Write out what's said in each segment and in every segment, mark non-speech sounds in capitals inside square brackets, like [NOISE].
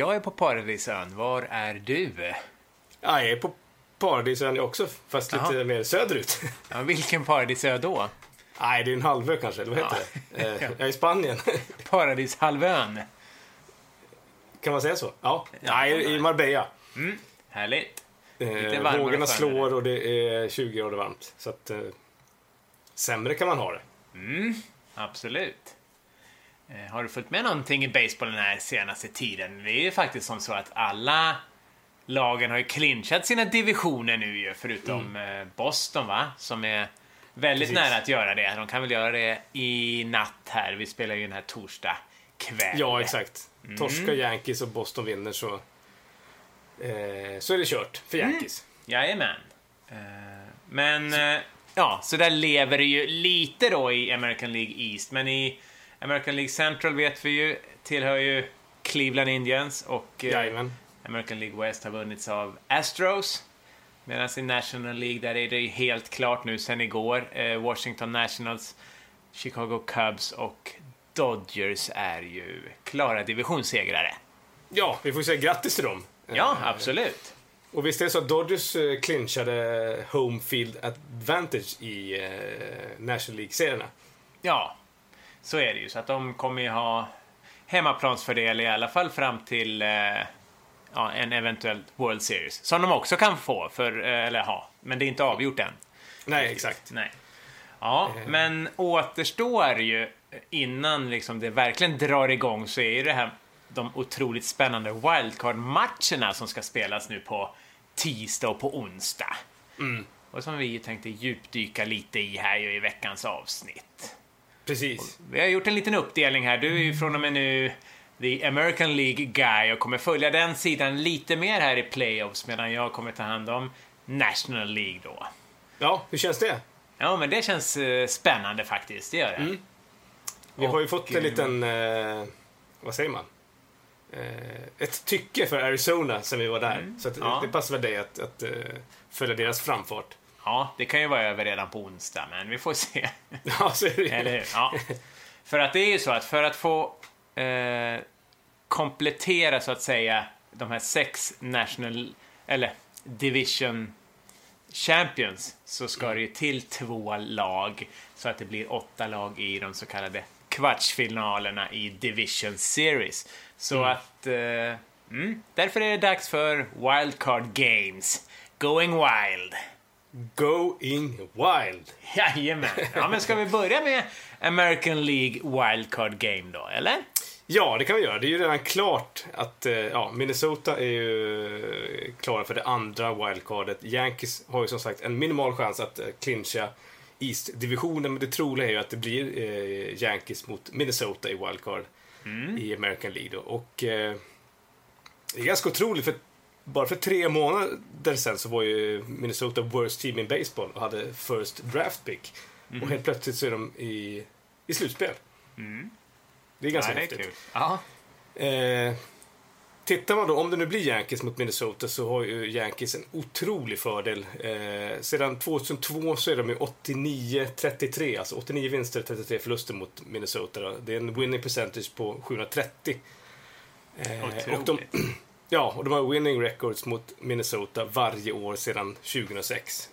Jag är på Paradisön. Var är du? Ja, jag är på Paradisön också, fast lite Jaha. mer söderut. Ja, vilken Paradisö då? Nej, det är en halvö kanske, eller vad heter det? Eh, [LAUGHS] Jag är i Spanien. [LAUGHS] Paradishalvön. kan man säga så? Ja. Nej, i Marbella. Härligt. Eh, vågorna slår och det är 20 grader varmt. Så att, eh, sämre kan man ha det. Absolut. Eh, Har du följt med någonting i baseball den här senaste tiden? Det är ju faktiskt som så att alla lagen har ju clinchat sina divisioner nu ju, förutom eh, Boston va? Som är väldigt Mm. Precis. nära att göra det. De kan väl göra det i natt här. Vi spelar ju den här torsdag kväll. Ja, exakt. Mm. Torska Yankees och Boston vinner så, eh, så är det kört för Mm. Yankees. Jajamän. Eh, Men, eh, ja, så där lever det ju lite då i American League East. Men i American League Central vet vi ju, tillhör ju Cleveland Indians och eh. American League West har vunnits av Astros. Medan i National League, där är det helt klart nu sen igår. Eh, Washington Nationals, Chicago Cubs och Dodgers är ju klara divisionssegrare. Ja, vi får säga grattis till dem. Ja, absolut. Och visst är det så att Dodgers eh, clinchade home field advantage i eh, National League-serierna? Ja, så är det ju. Så att de kommer ju ha hemmaplansfördel i alla fall fram till eh, ja, en eventuell World Series. Som de också kan få, för, eh, eller ha. Men det är inte avgjort än. Nej, exakt. Nej. Ja, men återstår ju innan liksom det verkligen drar igång så är ju det här de otroligt spännande wildcard-matcherna som ska spelas nu på tisdag och på onsdag. Och som vi tänkte djupdyka lite i här ju i veckans avsnitt. Precis. Vi har gjort en liten uppdelning här. Du är ju från och med nu The American League Guy och kommer följa den sidan lite mer här i playoffs medan jag kommer ta hand om National League då. Ja, hur känns det? Ja, men det känns eh, spännande faktiskt. Det gör det. Vi har ju fått en liten, eh, vad säger man? Eh, ett tycke för Arizona sen vi var där. Så att, Ja. det passar väl dig att, att eh, följa deras framfart. Ja, det kan ju vara över redan på onsdag, men vi får se. [LAUGHS] Ja, så är det. Eller hur? Ja. För att det är ju så att för att få eh, komplettera så att säga de här sex national, eller division champions så ska det ju till två lag så att det blir åtta lag i de så kallade kvartsfinalerna i division series. Så att eh, mm, därför är det dags för wildcard games. Going wild. Going wild. Jajamän. Ja, men ska vi börja med American League Wildcard Game då, eller? Ja, det kan vi göra. Det är ju redan klart att eh, ja, Minnesota är ju eh, klara för det andra wildcardet. Yankees har ju som sagt en minimal chans att eh, clincha East-divisionen, men det troliga är ju att det blir eh, Yankees mot Minnesota i wildcard i American League. Då. Och eh, det är ganska otroligt, för bara för tre månader sedan så var ju Minnesota worst team in baseball och hade first draft pick. Och helt plötsligt så är de i, i slutspel. Det är ganska ja, häftigt. Eh, tittar man då, om det nu blir Yankees mot Minnesota så har ju Yankees en otrolig fördel. Eh, sedan 2002 så är de ju 89-33, alltså 89 vinster, 33 förluster mot Minnesota. Då. Det är en winning percentage på 730. Eh, och de. Ja, och de har winning records mot Minnesota varje år sedan 2006.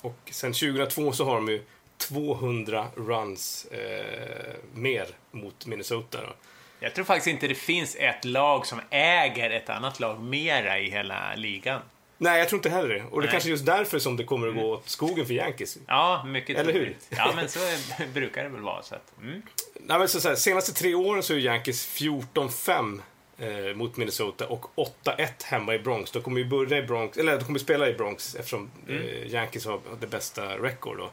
Och sen 2002 så har de ju 200 runs eh, mer mot Minnesota. Då. Jag tror faktiskt inte det finns ett lag som äger ett annat lag mera i hela ligan. Nej, jag tror inte heller det. Och det Nej. kanske är just därför som det kommer att gå åt skogen för Yankees. Ja, mycket Eller hur? Ja, men så är, [LAUGHS] brukar det väl vara. Så att, mm. Nej, men så så här, senaste tre åren så är Yankees 14-5 eh, mot Minnesota och 8-1 hemma i Bronx. De kommer ju börja i Bronx, eller de kommer spela i Bronx eftersom eh, Yankees har det bästa record då.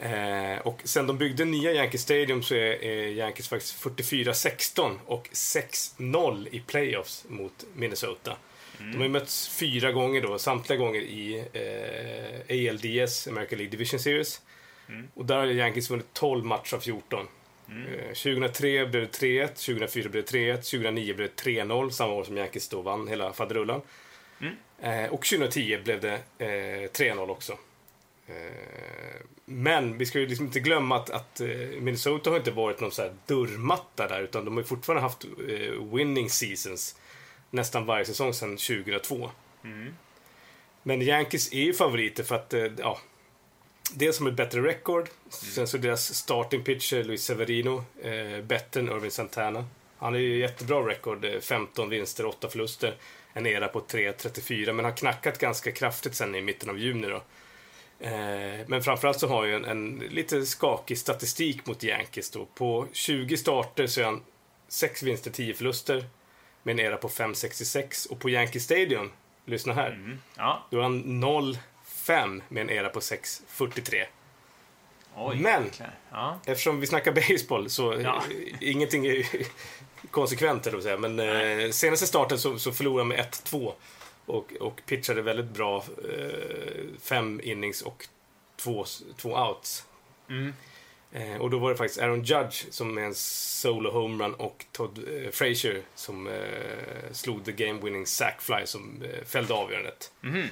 Eh, och sen de byggde nya Yankee Stadium så är, är Yankees faktiskt 44-16 och 6-0 i playoffs mot Minnesota. De har ju mötts fyra gånger då, samtliga gånger i eh, ALDS, American League Division Series. Och där har Yankees vunnit 12 matcher av 14. Eh, 2003 blev det 3-1, 2004 blev det 3-1, 2009 blev det 3-0, samma år som Yankees då vann hela faderullan. Eh, och 2010 blev det eh, 3-0 också. Eh, men vi ska ju liksom inte glömma att, att eh, Minnesota har inte varit någon så här dörrmatta där, utan de har ju fortfarande haft eh, winning seasons. nästan varje säsong sedan 2002. Men Yankees är ju favoriter för att, eh, ja, dels som ett bättre record, sen så deras starting pitcher Luis Severino, eh, bättre än Irving Santana. Han har ju jättebra record, eh, 15 vinster, 8 förluster, en era på 3.34, men har knackat ganska kraftigt sen i mitten av juni då. Eh, men framförallt så har ju en, en lite skakig statistik mot Yankees då. På 20 starter så är han 6 vinster, 10 förluster med en era på 5.66 och på Yankee Stadium, lyssna här, Mm. Ja, då är han 0-5 med en era på 6.43. oj. Men-. Ja. Eftersom vi snackar baseball så Ja. eh, [LAUGHS] ingenting är [LAUGHS] konsekvent, eller säga. Men eh, senaste starten så, så förlorade med 1-2 och, och pitchade väldigt bra. Eh, fem innings och två, två outs. Mm. Eh, och då var det faktiskt Aaron Judge som är en solo homerun och Todd eh, Frazier som eh, slog the game winning sack fly som eh, fällde avgörandet. Mhm.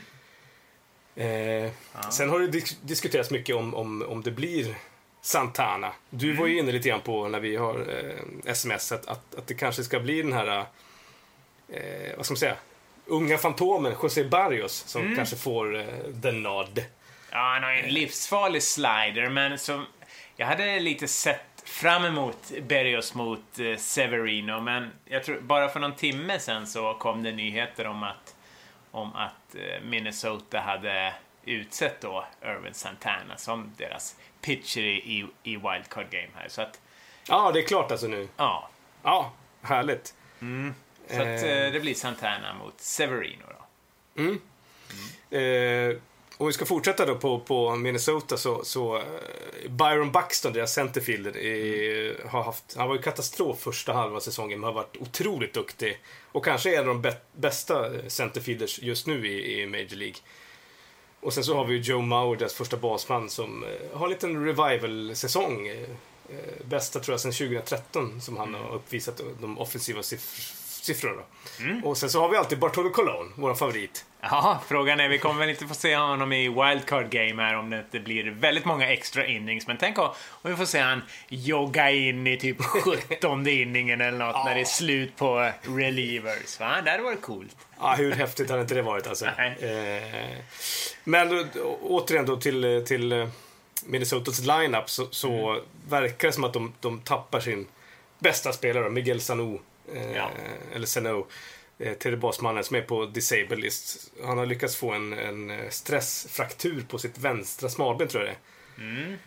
Eh, Sen har det dis- diskuterats mycket om, om, om det blir Santana. Du var ju inne lite grann på när vi har eh, sms att, att, att det kanske ska bli den här, eh, vad ska man säga, unga fantomen José Barrios som kanske får eh, the nod. Ja, han har ju en livsfarlig slider, men som... Jag hade lite sett fram emot Berrios mot eh, Severino, men jag tror bara för någon timme sen så kom det nyheter om att, om att eh, Minnesota hade utsett då Irvin Santana som deras pitcher i, i, wildcard game här. Så att, Ja, det är klart alltså nu. ja. Ja, härligt. Så att eh, det blir Santana mot Severino då. Eh, om vi ska fortsätta då på, på Minnesota så, så eh, Byron Buxton, deras centerfielder, är, har haft, han var ju katastrof första halva säsongen, men har varit otroligt duktig. Och kanske är en av de bä- bästa centerfielders just nu i, i Major League. Och sen så har vi ju Joe Mauer, deras första basman, som eh, har en liten revival-säsong. Eh, eh, bästa tror jag sedan 2013 som han har uppvisat de offensiva siff- siffrorna. då. Och sen så har vi alltid Bartolo Colon, vår favorit. Ja, frågan är, vi kommer väl inte få se honom i wildcard game här om det inte blir väldigt många extra innings. Men tänk om vi får se han jogga in i typ [LAUGHS] 17 inningen eller något när det är slut på relievers. Va? Det hade varit coolt. Ja, hur häftigt hade inte det varit alltså. Eh, men återigen då till, till eh, Minnesotas lineup så, så Mm. verkar det som att de, de tappar sin bästa spelare, Miguel Sano. Eh, Ja. Eller Sano. Eh, tredje basmannen som är på disable list. Han har lyckats få en, en eh, stressfraktur på sitt vänstra smalben tror jag det är.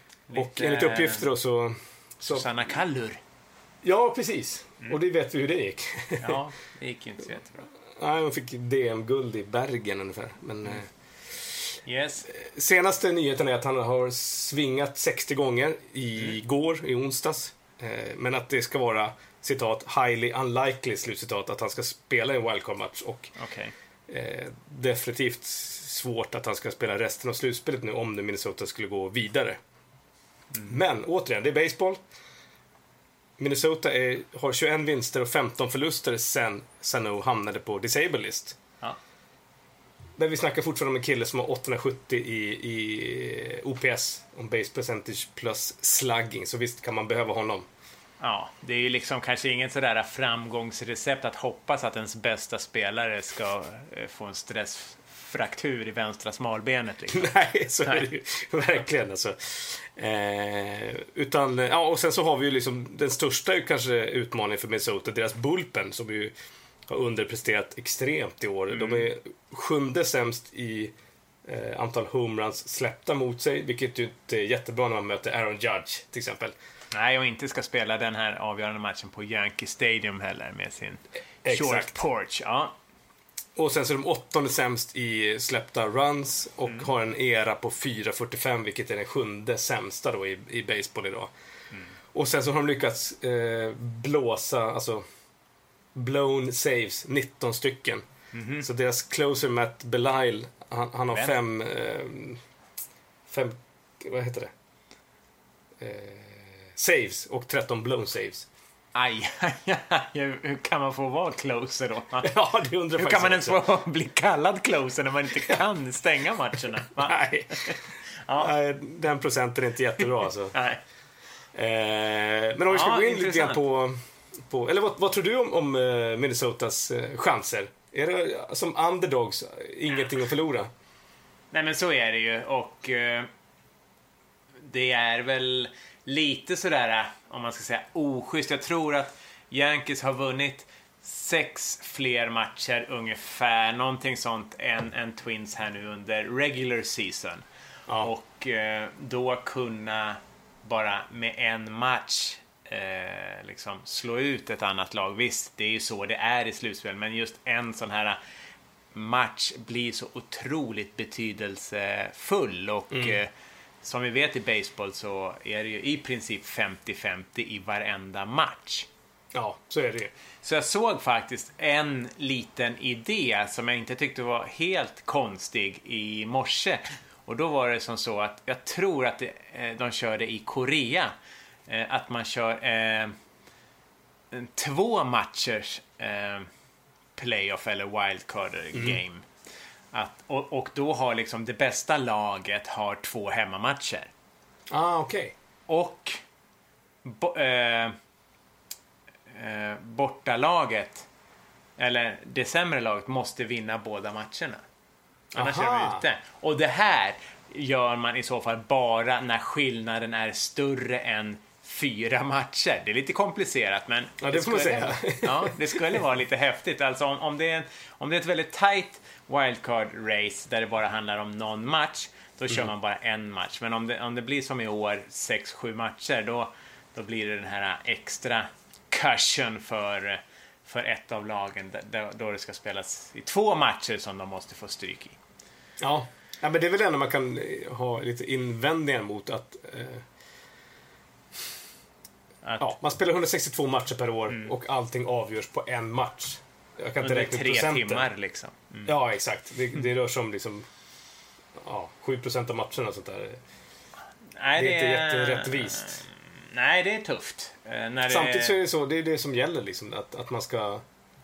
Och Lite, enligt uppgifter då så... så Susanna Kallur. ja, precis. Mm. Och det vet vi hur det gick. [LAUGHS] Ja, det gick ju inte så jättebra. Nej, hon fick DM-guld i Bergen ungefär. Men, Mm. eh, Yes. Senaste nyheten är att han har svingat 60 gånger igår, i onsdags. Men att det ska vara citat highly unlikely slutcitat att han ska spela i en wildcard-match och Okej. eh, definitivt svårt att han ska spela resten av slutspelet nu om nu Minnesota skulle gå vidare. Men återigen, det är baseball. Minnesota är, har 21 vinster och 15 förluster sen Sano hamnade på disable list. Ja. Men vi snackar fortfarande om en kille som har 870 i, i OPS, om base percentage plus slugging, så visst kan man behöva honom. Ja, det är ju liksom kanske inget sådär framgångsrecept att hoppas att ens bästa spelare ska eh, få en stressfraktur i vänstra smalbenet. Liksom. [LAUGHS] Nej, så är det ju [LAUGHS] verkligen alltså. Eh, utan, ja, och sen så har vi ju liksom den största kanske utmaningen för Minnesota, deras bullpen som ju har underpresterat extremt i år. De är sjunde sämst i eh, antal homeruns släppta mot sig, vilket ju inte är jättebra när man möter Aaron Judge till exempel. Nej, och inte ska spela den här avgörande matchen på Yankee Stadium heller med sin short Exakt. porch. Ja. Och sen så är de åttonde sämst i släppta runs och har en era på 4.45 vilket är den sjunde sämsta då i, i baseball idag. Och sen så har de lyckats eh, blåsa, alltså blown saves, 19 stycken. Så deras closer Matt Belisle, han, han har Vem? fem, eh, fem, vad heter det? Eh, saves och 13 blown saves. Aj, aj, aj, hur kan man få vara closer då? [LAUGHS] Ja, det undrar Hur kan man ens få bli kallad closer när man inte kan stänga matcherna? Va? [LAUGHS] Nej. Ja. Nej, den procenten är inte jättebra [LAUGHS] alltså. Nej. Eh, men om vi ska Ja, gå in lite grann på på eller vad, vad tror du om, om eh, Minnesotas eh, chanser? Är det som underdogs, ingenting att förlora? Nej men så är det ju och eh, det är väl lite sådär, om man ska säga oschysst. Jag tror att Yankees har vunnit sex fler matcher ungefär, någonting sånt, än, än Twins här nu under regular season. Ja. Och eh, då kunna bara med en match eh, liksom slå ut ett annat lag. Visst, det är ju så det är i slutspel, men just en sån här match blir så otroligt betydelsefull och eh, som vi vet i baseball så är det ju i princip 50-50 i varenda match. Ja, så är det. Så jag såg faktiskt en liten idé som jag inte tyckte var helt konstig i morse. Och då var det som så att jag tror att eh, de körde i Korea. Eh, Att man kör eh, två matchers eh, playoff eller wildcard game. Att, och, och då har liksom det bästa laget har två hemmamatcher. Ah, okej. Och bo, eh, eh, bortalaget, eller det sämre laget, måste vinna båda matcherna. Annars Aha. är de ute. Och det här gör man i så fall bara när skillnaden är större än fyra matcher. Det är lite komplicerat, men... Ja, det får man skulle- säga. Ja, det skulle vara lite häftigt. Alltså om, om, det är om det är ett väldigt tight wildcard-race där det bara handlar om någon match, då kör man bara en match. Men om det, om det blir som i år, 6-7 matcher, då, då blir det den här extra cushion för, för ett av lagen, där- då det ska spelas i två matcher som de måste få stryk i. Ja. ja, men det är väl det enda man kan eh, ha lite invändningar mot att eh, Att, ja, man spelar 162 matcher per år och allting avgörs på en match. Jag kan inte räkna tre procenten. timmar liksom. Mm. Ja, exakt. Det, det rör sig om liksom ja, 7% av matcherna och sånt där. Nej, Det är inte jätterättvist. Nej, det är tufft. Eh, När det, Samtidigt så är det så, det är det som gäller liksom, att, att man ska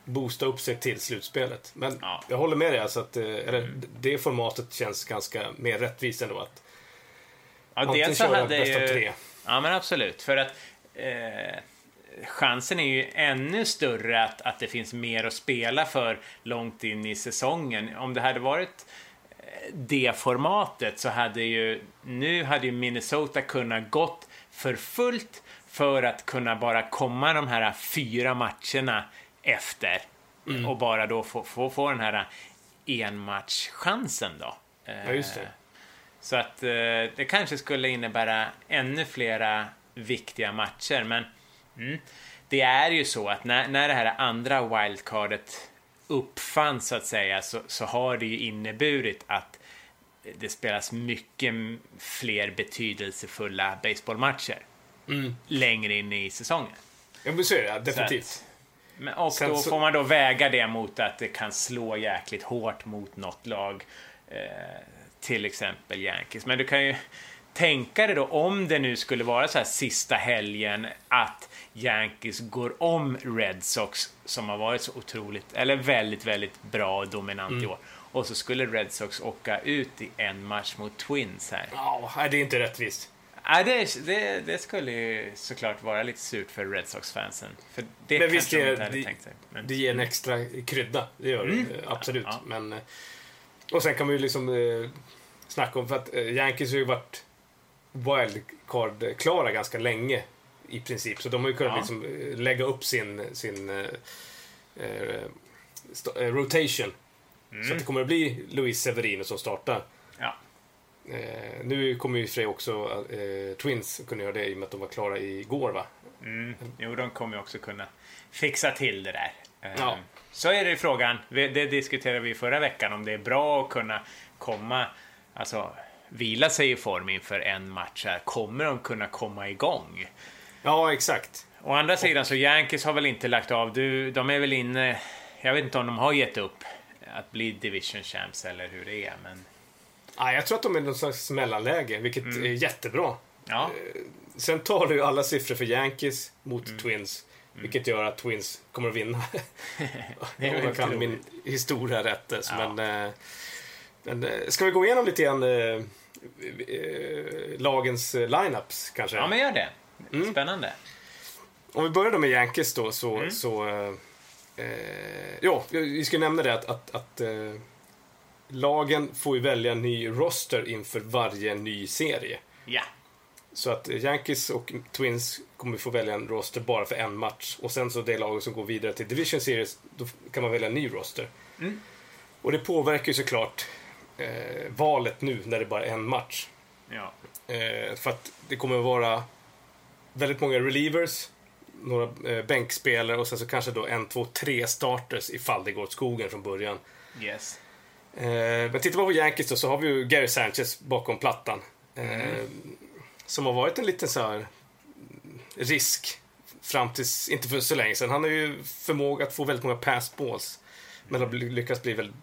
boosta upp sig till slutspelet. Men Ja. jag håller med dig, alltså att, eh, eller, det formatet känns ganska mer rättvist ändå. Att Ja, antingen köra bäst av tre. Ja, men absolut. För att eh, chansen är ju ännu större att, att det finns mer att spela för långt in i säsongen. Om det hade varit eh, det formatet så hade ju nu hade ju Minnesota kunnat gått för fullt för att kunna bara komma de här fyra matcherna efter och bara då få, få, få den här enmatchchansen då. Ja, just det. Så att eh, det kanske skulle innebära ännu flera viktiga matcher. Men mm, det är ju så att när, när det här andra wildcardet uppfanns så att säga så, så har det ju inneburit att det spelas mycket fler betydelsefulla baseballmatcher längre in i säsongen. Ja, men så är det, Så definitivt. att- Men, och Sen då så- får man då väga det mot att det kan slå jäkligt hårt mot något lag. Eh, till exempel Yankees. Men du kan ju tänka dig då om det nu skulle vara så här sista helgen att Yankees går om Red Sox som har varit så otroligt, eller väldigt, väldigt bra och dominant Mm. i år. Och så skulle Red Sox åka ut i en match mot Twins här. Ja, nej, det är inte rättvist. Ja, det, det, det skulle ju såklart vara lite surt för Red Sox-fansen. För det Men visst, de det, inte hade det, tänkt sig. Men, det ger en extra krydda. Det gör det, eh, absolut. Ja. Men, eh, och sen kan man ju liksom eh, snacka om, för att eh, Yankees har ju varit wildcard-klara ganska länge i princip. Så de har ju kunnat Ja. liksom eh, lägga upp sin, sin eh, eh, eh, rotation. Så att det kommer att bli Luis Severino som startar. ja. Eh, nu kommer ju för också eh, Twins kunna göra det i och med att de var klara igår va? Mm. Jo, de kommer ju också kunna fixa till det där. Ja. Så är det ju frågan. Det diskuterade vi förra veckan, om det är bra att kunna komma, alltså vila sig i form inför en match här. Kommer de kunna komma igång? Ja, exakt. Å andra sidan så Yankees har väl inte lagt av. Du, de är väl inne, jag vet inte om de har gett upp att bli division champs eller hur det är, men Ja, jag tror att de är någon slags mellanläge, vilket Mm. är jättebra. ja. Sen tar du alla siffror för Yankees mot Mm. Twins. Vilket gör att Twins kommer att vinna. [LAUGHS] Det är Om jag kan min historia rätt. eh, Ja. Men, eh, men, eh, ska vi gå igenom lite grann eh, eh, lagens eh, lineups kanske? ja, men gör det. Mm. Spännande. om vi börjar då med Yankees då så... Mm. så eh, eh, ja, vi ska nämna det att, att, att eh, lagen får ju välja en ny roster inför varje ny serie. Ja. Så att Yankees och Twins kommer få välja en roster bara för en match. Och sen så det laget som går vidare till Division Series, då kan man välja en ny roster. Mm. Och det påverkar ju såklart eh, valet nu när det bara är en match. Ja. Eh, för att det kommer att vara väldigt många relievers, några eh, bänkspelare och sen så kanske då en, två, tre starters ifall det går åt skogen från början. Yes. Eh, men tittar man på Yankees då så har vi ju Gary Sanchez bakom plattan. Eh, Som har varit en liten så här risk fram tills, inte för så länge sedan. Han har ju förmåga att få väldigt många pass balls. Men har lyckats bli väldigt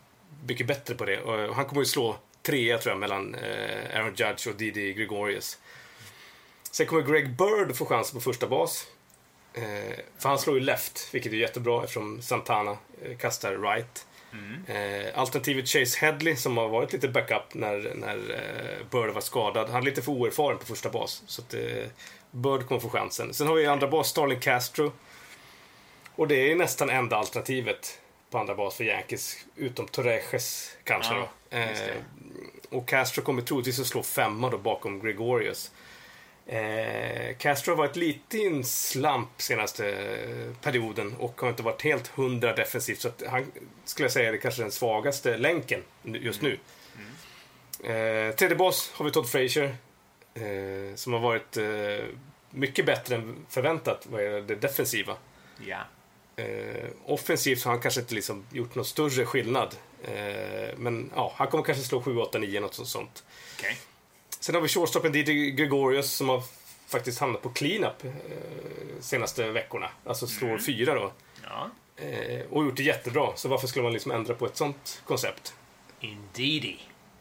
mycket bättre på det. Och han kommer ju slå trea tror jag mellan eh, Aaron Judge och Didi Gregorius. Sen kommer Greg Bird få chansen på första bas. Eh, för han slår ju left, vilket är jättebra eftersom Santana eh, kastar right. Eh, alternativet Chase Headley som har varit lite backup när, när Bird var skadad. Han är lite för oerfaren på första bas. Så att, Bird kommer få chansen. Sen har vi andra bas Starling Castro. Och det är nästan enda alternativet på andra bas för Yankees. Utom Torrejes kanske Ja, då. Eh, och Castro kommer troligtvis att slå femma då bakom Gregorius. Eh, Castro har varit lite i en slump senaste eh, perioden och har inte varit helt hundra defensivt. Så han skulle jag säga är kanske den svagaste länken nu- just nu. Eh, tredje bas har vi Todd Frazier. Eh, som har varit eh, mycket bättre än förväntat vad gäller det defensiva. Ja. Eh, offensivt har han kanske inte liksom gjort någon större skillnad. Eh, men ja, han kommer kanske slå 7, 8, 9 något sånt- sånt. Okej. Sen har vi shortstopen Didi Gregorius som har faktiskt hamnat på cleanup eh, senaste veckorna. Alltså slår fyra då. Ja. Eh, och gjort det jättebra. Så varför skulle man liksom ändra på ett sånt koncept? Indeedy.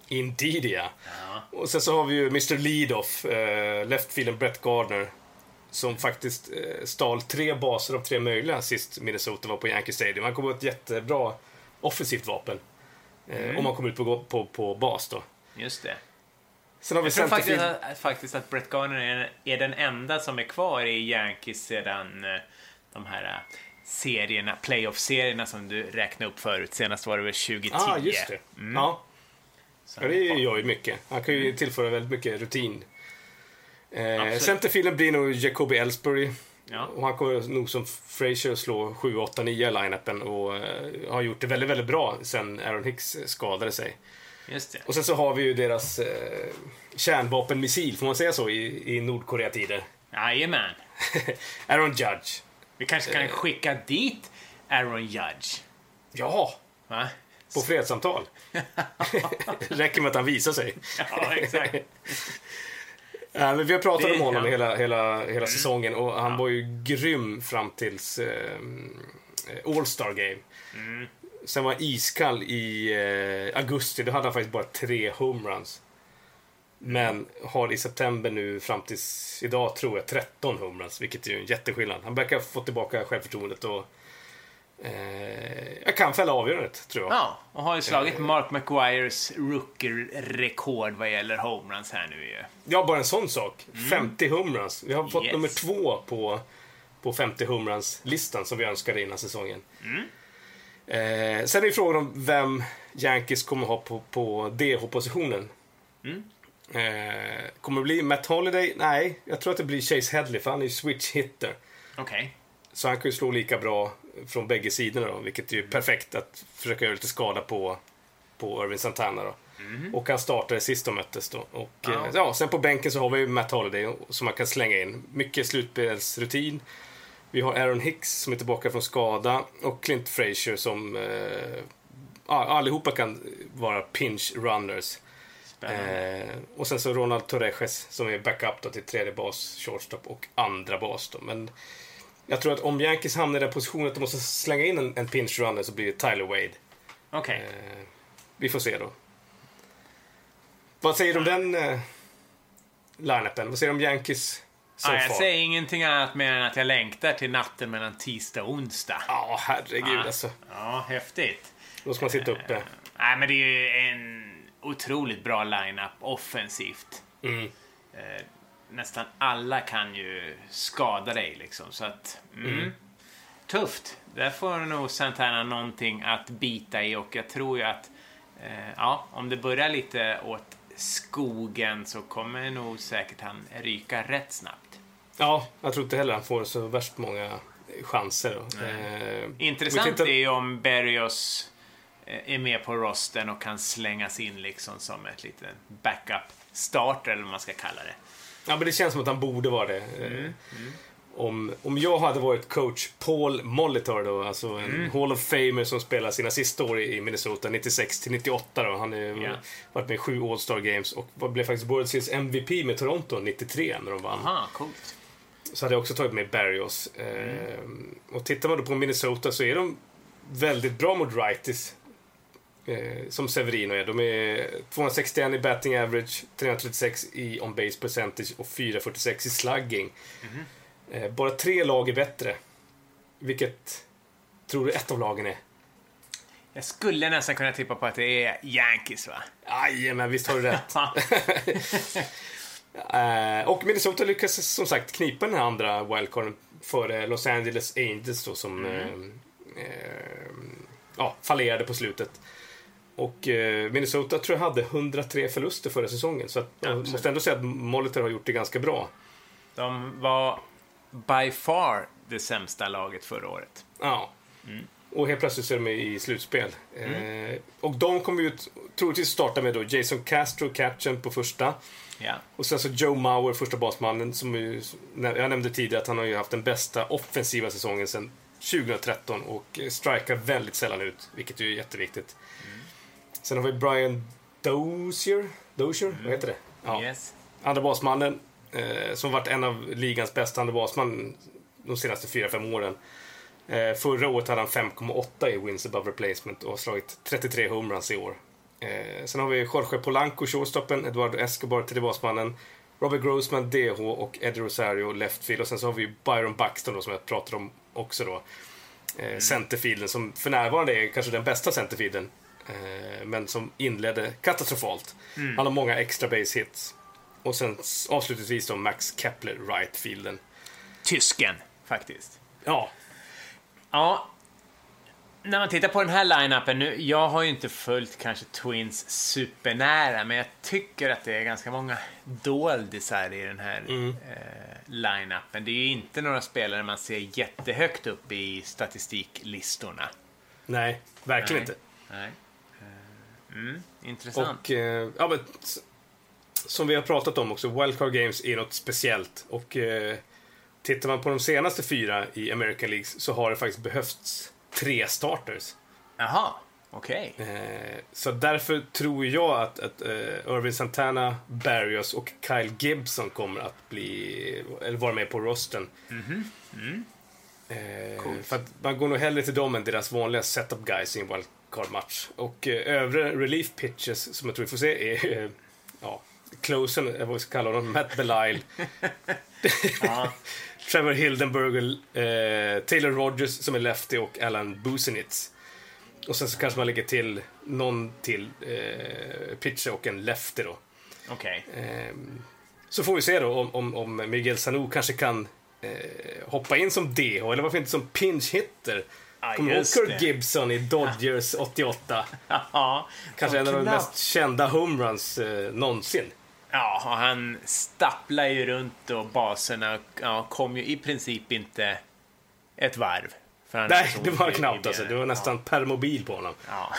Indeed ja. Ja. Och sen så har vi ju Mr Leadoff, eh, leftfielden Brett Gardner. Som faktiskt eh, stal tre baser av tre möjliga sist Minnesota var på Yankee Stadium. Han kommer att ett jättebra offensivt vapen. Eh, Om man kommer ut på, på, på bas då. Just det. Sen har vi Jag tror faktiskt att, faktiskt att Brett Garner är, är den enda som är kvar i Yankees sedan eh, de här serierna, playoff-serierna som du räknade upp förut. Senast var det väl 2010. ah, just det. Ja, Så ja, det gör ju mycket. Han kan ju tillföra väldigt mycket rutin. Eh, Absolut. centerfielden blir nog Jacoby Ellsbury. Ja. Och han kommer nog som Frazier slå 7, 8, 9 i line-upen och eh, har gjort det väldigt, väldigt bra sen Aaron Hicks skadade sig. Och sen så har vi ju deras eh, kärnvapenmissil, får man säga så, i, i Nordkorea-tider. Jajamän. [LAUGHS] Aaron Judge. Vi kanske kan skicka dit Aaron Judge. Ja, Va? på fredssamtal. [LAUGHS] [LAUGHS] Räcker med att han visar sig. Ja, exakt. Ja, men vi har pratat Det- om honom ja. hela, hela, hela säsongen och han var ju grym fram tills eh, All-Star Game. Sen var han iskall i eh, augusti, då hade han faktiskt bara tre homeruns. Men har i september nu fram tills idag tror jag 13 homeruns, vilket är ju en jätteskillnad. Han verkar ha fått tillbaka självförtroendet och jag kan fälla avgörandet, tror jag. Ja, och har ju slagit Mark McGuires rookie-rekord vad gäller homeruns här nu ju. Ja, bara en sån sak. 50 homeruns. Vi har fått Yes. nummer två på, på 50 homeruns-listan som vi önskade innan säsongen. Eh, sen är frågan om vem Yankees kommer ha på, på DH-positionen. Eh, kommer det bli Matt Holiday? Nej, jag tror att det blir Chase Headley för han är ju switch hitter. Okej. Så han kan ju slå lika bra från bägge sidorna då, vilket är ju perfekt att försöka göra lite skada på, på Irvin Santana då. Och han startade sist de möttes då. Och, Ja. ja. ja, sen på bänken så har vi ju Matt Holiday som man kan slänga in. Mycket slutspelsrutin. Vi har Aaron Hicks som är tillbaka från skada och Clint Frazier som eh, allihopa kan vara pinch runners. Eh, och sen så Ronald Torrejes som är backup då till tredje bas, shortstop och andra bas då. Men jag tror att om Yankees hamnar i den positionen att de måste slänga in en, en pinch runner så blir det Tyler Wade. Okej. Eh, vi får se då. Vad säger du om den eh, line-upen? Vad säger du om Yankees so ja, jag säger ingenting annat mer än att jag längtar till natten mellan tisdag och onsdag. Ja, herregud Ja. alltså. Ja, häftigt. Då ska man sitta uppe. Nej, men det är ju en otroligt bra line-up offensivt. Mm. Eh, nästan alla kan ju skada dig liksom. Så att, mm. Tufft. Där får nog Santana någonting att bita i och jag tror ju att eh, ja, om det börjar lite åt skogen så kommer nog säkert han ryka rätt snabbt. Ja, jag tror inte heller han får så värst många chanser. Eh, Intressant tittar... är ju om Berrios eh, är med på rosten och kan slängas in liksom som ett liten backup starter eller vad man ska kalla det. Ja, men det känns som att han borde vara det. Mm. Mm. Om, om jag hade varit coach Paul Molitor då, alltså en mm. Hall of Famer som spelar sina sista år i Minnesota, 96 till 98 då. Han har yeah. varit med i sju All-Star Games och blev faktiskt World Series MVP med Toronto 93 när de vann. Aha, coolt. Så hade jag också tagit med Barrios. Mm. Ehm, och tittar man då på Minnesota så är de väldigt bra mot righties. Eh, som Severino är. De är 261 i batting average, 336 i on base percentage och 446 i slugging. Mm. Eh, bara tre lag är bättre. Vilket tror du ett av lagen är? Jag skulle nästan kunna tippa på att det är Yankees, va? Jajamän, visst har du rätt. [LAUGHS] uh, [LAUGHS] och Minnesota lyckas som sagt knipa den här andra wildcarden före Los Angeles Angels då, som mm. uh, ja, fallerade på slutet. Och Minnesota tror jag hade 103 förluster förra säsongen. Så att, jag måste ändå säga att Molitor har gjort det ganska bra. De var by far det sämsta laget förra året. Ja. Mm. Och helt plötsligt så är de i slutspel. Mm. Eh, och de kommer ju troligtvis starta med då Jason Castro, catchen på första. Ja. Och sen så Joe Mauer, första basmannen, som ju, jag nämnde tidigare att han har ju haft den bästa offensiva säsongen sedan 2013 och strikar väldigt sällan ut, vilket är jätteviktigt. Mm. Sen har vi Brian Dozier, Dozier, mm. vad heter det? Ja. Yes. Andra basmannen, eh, som varit en av ligans bästa andra basman de senaste 4-5 åren. Eh, förra året hade han 5,8 i wins above replacement och har slagit 33 homeruns i år. Eh, sen har vi Jorge Polanco, shortstoppen, Eduardo Escobar, tredje basmannen, Robert Grossman, DH och Eddie Rosario, leftfield. Och sen så har vi Byron Buxton då, som jag pratade om också då. Eh, mm. Centerfielden som för närvarande är kanske den bästa centerfielden. Eh, men som inledde katastrofalt. Mm. Han har många extra base hits. Och sen avslutningsvis då Max Kepler, rightfielden. Tysken, faktiskt. Ja. Ja. När man tittar på den här line-upen nu, jag har ju inte följt kanske Twins supernära, men jag tycker att det är ganska många doldisar i den här mm. eh, line-upen. Det är ju inte några spelare man ser jättehögt upp i statistiklistorna. Nej, verkligen Nej. inte. Nej. Eh, mm, intressant. Och, eh, ja, men, som vi har pratat om också, Wildcard Games är något speciellt. Och eh, tittar man på de senaste fyra i American Leagues så har det faktiskt behövts tre starters. Jaha, okej. Okay. Eh, så därför tror jag att, att eh, Irvin Santana, Barrios och Kyle Gibson kommer att bli, eller vara med på rosten. Mm -hmm. mm. Eh, för att man går nog hellre till dem än deras vanliga setup guys i en wildcard-match. Och eh, övriga relief pitches som jag tror vi får se är, eh, ja, closen, vad vi ska kalla honom, Matt Belisle. [LAUGHS] [LAUGHS] Trevor Hildenberger, eh, Taylor Rogers som är lefty och Alan Busenitz. Och sen så kanske man lägger till någon till eh, pitcher och en lefty då. Okej. Okay. Eh, så får vi se då om, om, om Miguel Sanu kanske kan eh, hoppa in som DH, eller varför inte som pinch hitter. Ah, Kommer ihåg Kirk Gibson i Dodgers 88? [LAUGHS] Ja, Kanske en av de mest kända homeruns eh, någonsin. Ja, han stapplar ju runt och baserna ja, kom ju i princip inte ett varv. Nej, det var knappt alltså. Det var nästan ja. permobil på honom. Ja.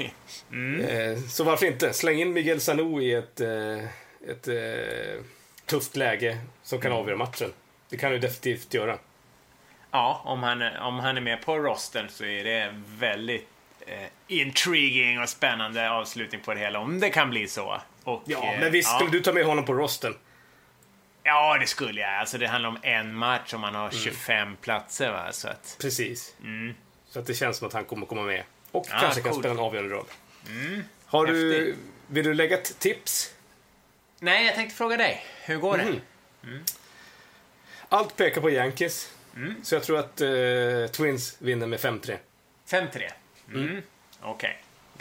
[LAUGHS] mm. eh, så varför inte? Släng in Miguel Sanu i ett, eh, ett eh, tufft läge som kan mm. avgöra matchen. Det kan du definitivt göra. Ja, om han, om han är med på rosten så är det väldigt eh, intriguing och spännande avslutning på det hela. Om det kan bli så. Och, ja, eh, men visst skulle du ta med honom på rosten? Ja, det skulle jag. Alltså, det handlar om en match och man har 25 mm. platser. Va? Så att, Precis. Mm. Så att det känns som att han kommer komma med. Och ja, kanske cool. kan spela en avgörande roll. Mm. Har du, vill du lägga ett tips? Nej, jag tänkte fråga dig. Hur går det? Mm. Mm. Allt pekar på Yankees. Mm. Så jag tror att uh, Twins vinner med 5-3. 5-3? Mm. Okej, okay.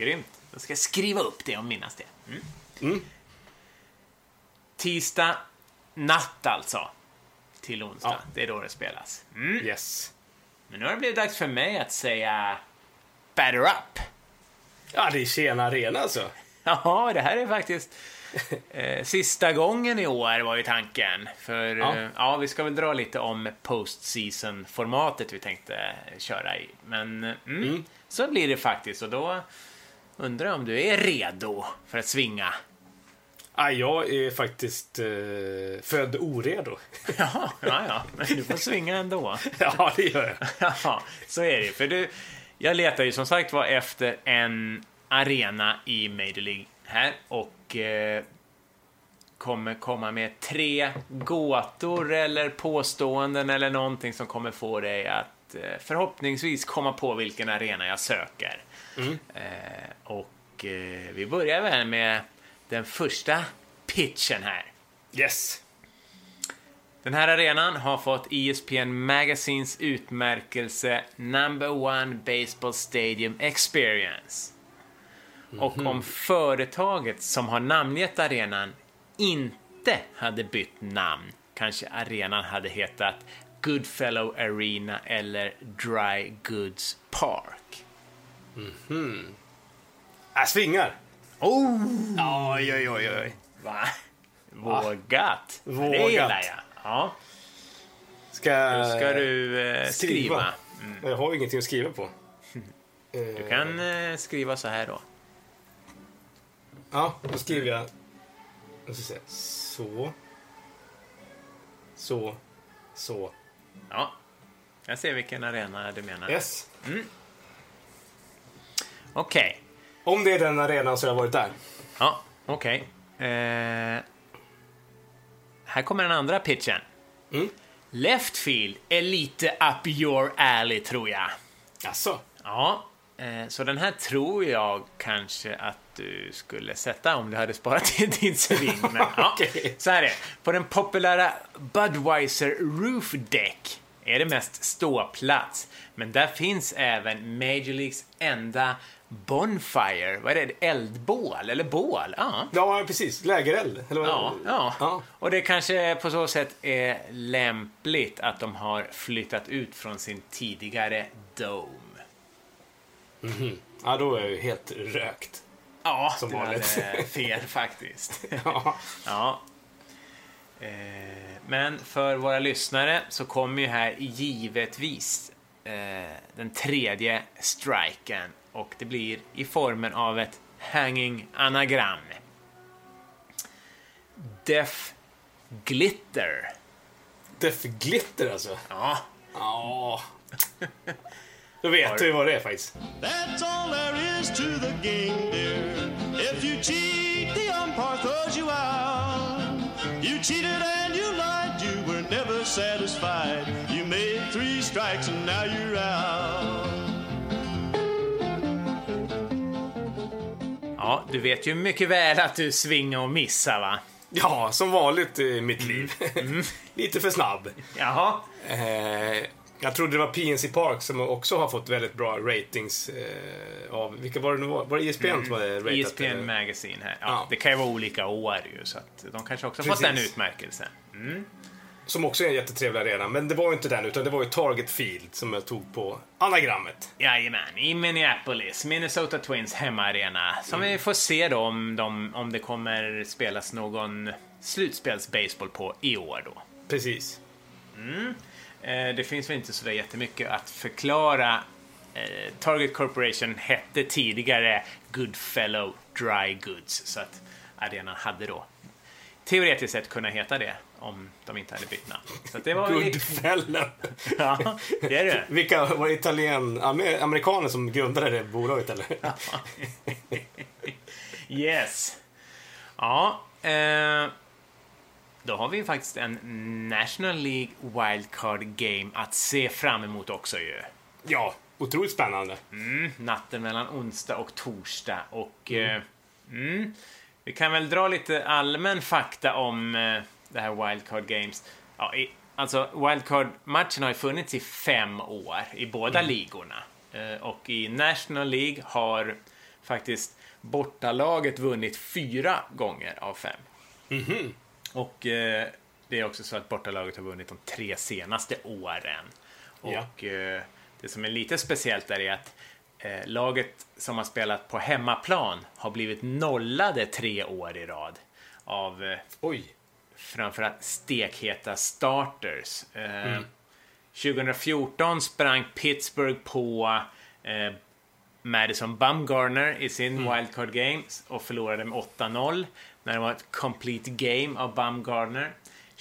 grymt. Då ska jag skriva upp det och minnas det. Mm. Mm. Tisdag natt alltså. Till onsdag. Ja. Det är då det spelas. Mm. Yes. Men nu har det blivit dags för mig att säga batter up. Ja, det är Tjena Arena alltså. [LAUGHS] Ja, det här är faktiskt eh, sista gången i år var ju tanken. För Ja. ja. ja, vi ska väl dra lite om postseason-formatet vi tänkte köra i. Men eh, mm, så blir det faktiskt och då undrar jag om du är redo för att svinga. Ja, jag är faktiskt eh, född oredo. [LAUGHS] Jaha, ja, ja, men du får svinga ändå. [LAUGHS] ja, det gör jag. [LAUGHS] Ja, så är det För du, jag letar ju som sagt var efter en arena i Major League här och eh, kommer komma med tre gåtor eller påståenden eller någonting som kommer få dig att eh, förhoppningsvis komma på vilken arena jag söker. Eh, och vi börjar väl med den första pitchen här. Yes. Den här arenan har fått ESPN Magazines utmärkelse Number One Baseball Stadium Experience. Och om företaget som har namngett arenan inte hade bytt namn kanske arenan hade hetat Goodfellow Arena eller Dry Goods Park. Jag svingar. Oh! Oj, oj, oj, oj. Va? Vågat. Det Vågat. gillar jag. Ja. Ska, Då ska du eh, skriva. Jag har ingenting att skriva på. Du kan eh, skriva så här då. Ja, då skriver jag... Jag ska se. Så. Så. Så. Ja. Jag ser vilken arena du menar. Yes. Okej. Om det är den arenan så har jag varit där. Ja, okej. Eh, här kommer den andra pitchen. Mm. Left field är lite up your alley, tror jag. Alltså. Ja, så den här tror jag kanske att du skulle sätta om du hade sparat till din sving. Men, ja. [LAUGHS] Så här är det. På den populära Budweiser Roof Deck är det mest ståplats. Men där finns även Major Leagues enda Bonfire. Vad är det? Eldbål? Eller bål? Ja. Ja, precis. Lägereld. Eller vad? Ja, ja. ja. Och det kanske på så sätt är lämpligt att de har flyttat ut från sin tidigare Dome. Ja, då är jag ju helt rökt. Ja, Som du vanligt. hade fel [LAUGHS] faktiskt. Ja. [LAUGHS] ja. Eh, Men för våra lyssnare så kommer ju här givetvis eh, den tredje striken och det blir i formen av ett hanging anagram. Def Glitter. Def Glitter alltså. Ja, Ja. [LAUGHS] Då vet du vad det är faktiskt. That's all there is to the game, dear. If you cheat, the umpire throws you out. You cheated and you lied, you were never satisfied. You made three strikes and now you're out. ja, du vet ju mycket väl att du svingar och missar va? Ja, som vanligt i mitt liv. [LAUGHS] Lite för snabb. Jaha. Eh, jag trodde det var PNC Park som också har fått väldigt bra ratings eh, av... Vilka var det nu var? Var det ESPN som hade ratat? ESPN eller? Magazine här. Ja, Ja. Det kan ju vara olika år ju, så att de kanske också har fått den utmärkelsen. Som också är en jättetrevlig arena. Men det var ju inte den, utan det var ju Target Field som jag tog på anagrammet. Jajamän, i Minneapolis, Minnesota Twins hemmaarena. Som vi får se då om, de, om det kommer spelas någon slutspelsbaseball på i år då. Precis. Eh, det finns väl inte så jättemycket att förklara. Eh, Target Corporation hette tidigare Goodfellow Dry Goods, så att arenan hade då teoretiskt sett kunnat heta det om de inte hade bytt namn. Så det var. Goodfellow. [LAUGHS] Ja, det är det. Vilka var italien, amer, amerikaner som grundade det bolaget eller? [LAUGHS] Yes. Ja, eh, då har vi faktiskt en National League Wildcard Game att se fram emot också ju. Ja, otroligt spännande. Mm, natten mellan onsdag och torsdag och eh, mm, vi kan väl dra lite allmän fakta om eh, det här Wildcard Games. Ja, i, alltså Wildcard-matchen har ju funnits i fem år i båda ligorna. Eh, och i National League har faktiskt bortalaget vunnit fyra gånger av fem. Och eh, det är också så att bortalaget har vunnit de tre senaste åren. Ja. Och eh, det som är lite speciellt är att eh, laget som har spelat på hemmaplan har blivit nollade tre år i rad av eh, Oj. framförallt stekheta starters. Eh, 2014 sprang Pittsburgh på eh, Madison Bumgarner i sin wildcard games och förlorade med 8-0 när det var ett complete game av Bumgarner.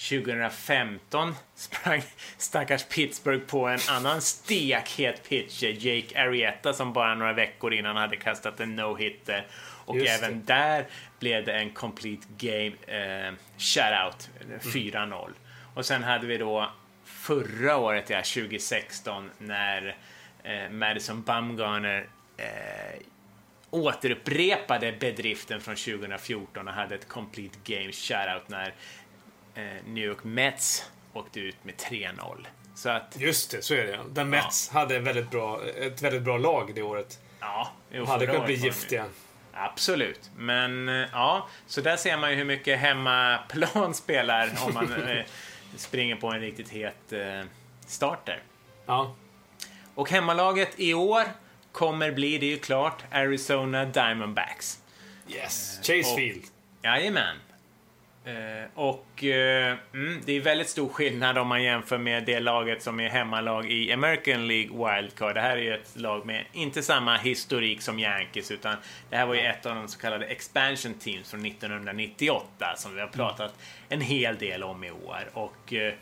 2015 sprang stackars Pittsburgh på en annan stekhet pitcher, Jake Arrieta, som bara några veckor innan hade kastat en no-hitter. Och Just även där blev det en complete game eh, shutout, 4-0. Och sen hade vi då förra året, ja, 2016, när eh, Madison Bumgarner eh, återupprepade bedriften från 2014 och hade ett complete game shutout när eh, New York Mets åkte ut med 3-0. Så att, Just det, så är det ja. Där Mets hade en väldigt bra, ett väldigt bra lag det året. ja. jo, De hade kunnat bli giftiga. Absolut. Men eh, ja, så där ser man ju hur mycket hemmaplan [LAUGHS] spelar om man eh, springer på en riktigt het starter. Ja. Och hemmalaget i år kommer bli, det är ju klart, Arizona Diamondbacks. Yes. Chase och- Field. Jajamän. Eh, och eh, mm, det är väldigt stor skillnad om man jämför med det laget som är hemmalag i American League Wildcard. Det här är ju ett lag med inte samma historik som Yankees utan det här var ju ett av de så kallade expansion teams från 1998 som vi har pratat en hel del om i år. Och eh,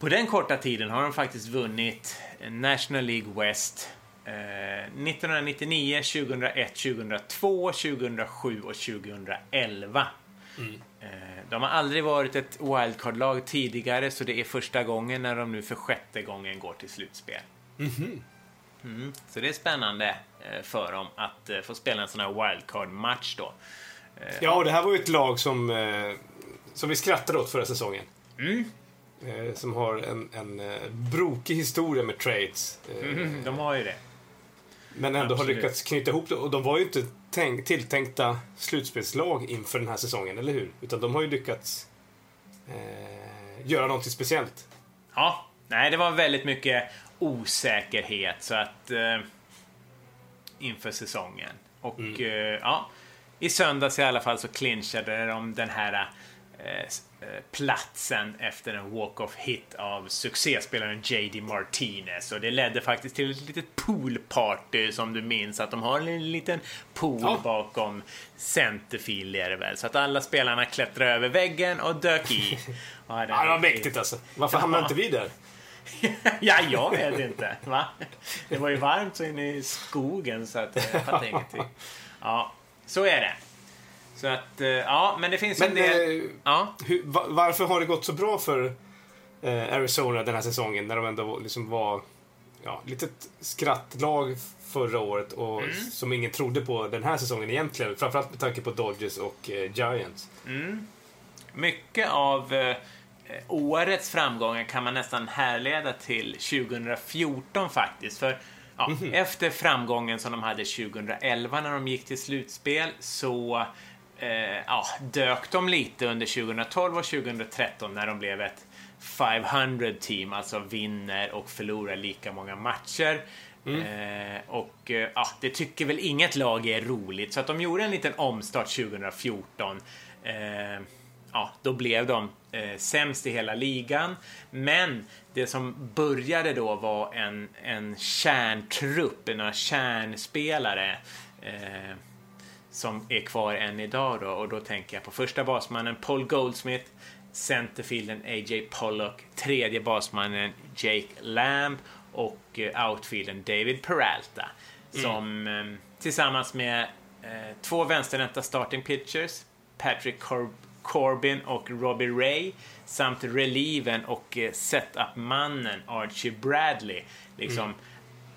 på den korta tiden har de faktiskt vunnit National League West 1999, 2001, 2002, 2007 och 2011. Eh, De har aldrig varit ett wildcard-lag tidigare så det är första gången när de nu för sjätte gången går till slutspel. Mm, så det är spännande eh, för dem att eh, få spela en sån här wildcard-match då. Ja, och det här var ju ett lag som, som vi skrattade åt förra säsongen. Mm. Som har en, en brokig historia med trades. Mm, de har ju det. Men ändå Absolut. har lyckats knyta ihop det. Och de var ju inte tänk, tilltänkta slutspelslag inför den här säsongen, eller hur? Utan de har ju lyckats eh, göra någonting speciellt. Ja, nej, det var väldigt mycket osäkerhet så att eh, inför säsongen. Och eh, ja, i söndags i alla fall så clinchade de den här platsen efter en walk-off hit av succéspelaren JD Martinez. Och det ledde faktiskt till ett litet poolparty som du minns att de har en liten pool Ja. bakom centerfield är det väl. Så att alla spelarna klättrade över väggen och dök i. [LAUGHS] Och Ja, det var mäktigt alltså. Varför hamnade inte vi där? [LAUGHS] ja, jag vet inte. Va? Det var ju varmt så inne i skogen så att jag fattar ingenting. [LAUGHS] Ja, så är det. Så att, eh, ja, men det finns Men en del... eh, Ja, hur, va, varför har det gått så bra för eh, Arizona den här säsongen när de ändå liksom var ja, litet skrattlag förra året och Mm. som ingen trodde på den här säsongen egentligen. Framförallt med tanke på Dodgers och eh, Giants. mycket av eh, årets framgångar kan man nästan härleda till 2014 faktiskt. För ja, efter framgången som de hade 2011 när de gick till slutspel så eh, ja, dök de lite under 2012 och 2013 när de blev ett 500 team, alltså vinner och förlorar lika många matcher. Eh, och eh, ja, det tycker väl inget lag är roligt, så att de gjorde en liten omstart 2014. Eh, ja, då blev de eh, sämst i hela ligan. Men det som började då var en, en kärntrupp, några kärnspelare eh, som är kvar än idag då. Och då tänker jag på första basmannen Paul Goldsmith, centerfielden A.J. Pollock, tredje basmannen Jake Lamb och eh, outfielden David Peralta. Som eh, tillsammans med eh, två vänsterhänta starting pitchers, Patrick Cor- Corbin och Robbie Ray, samt relieven och eh, setup-mannen Archie Bradley. Liksom,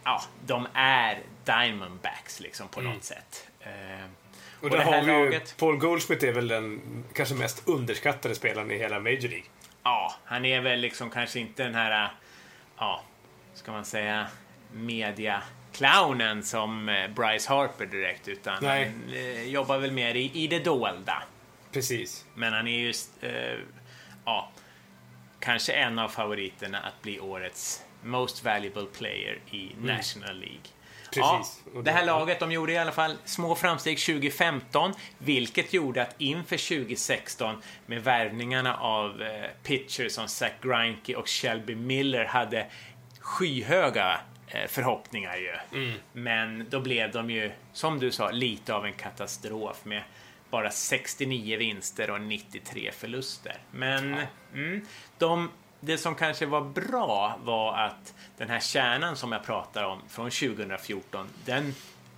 ja, de är Diamondbacks liksom på något sätt. Eh, Och, Och där här har vi laget- Paul Goldschmidt är väl den kanske mest underskattade spelaren i hela Major League. Ja, han är väl liksom kanske inte den här, ja, ska man säga, media-clownen som eh, Bryce Harper direkt, utan Nej. han eh, jobbar väl mer i, i det dolda. Precis. Men han är just, eh, ja, kanske en av favoriterna att bli årets Most Valuable Player i National League. Ja, Mm. Precis. Och det här laget de gjorde i alla fall små framsteg 2015, vilket gjorde att inför 2016 med värvningarna av eh, pitchers som Zach Greinke och Shelby Miller hade skyhöga eh, förhoppningar ju. Men då blev de ju, som du sa, lite av en katastrof med bara 69 vinster och 93 förluster. Men mm, de, det som kanske var bra var att den här kärnan som jag pratar om från 2014, den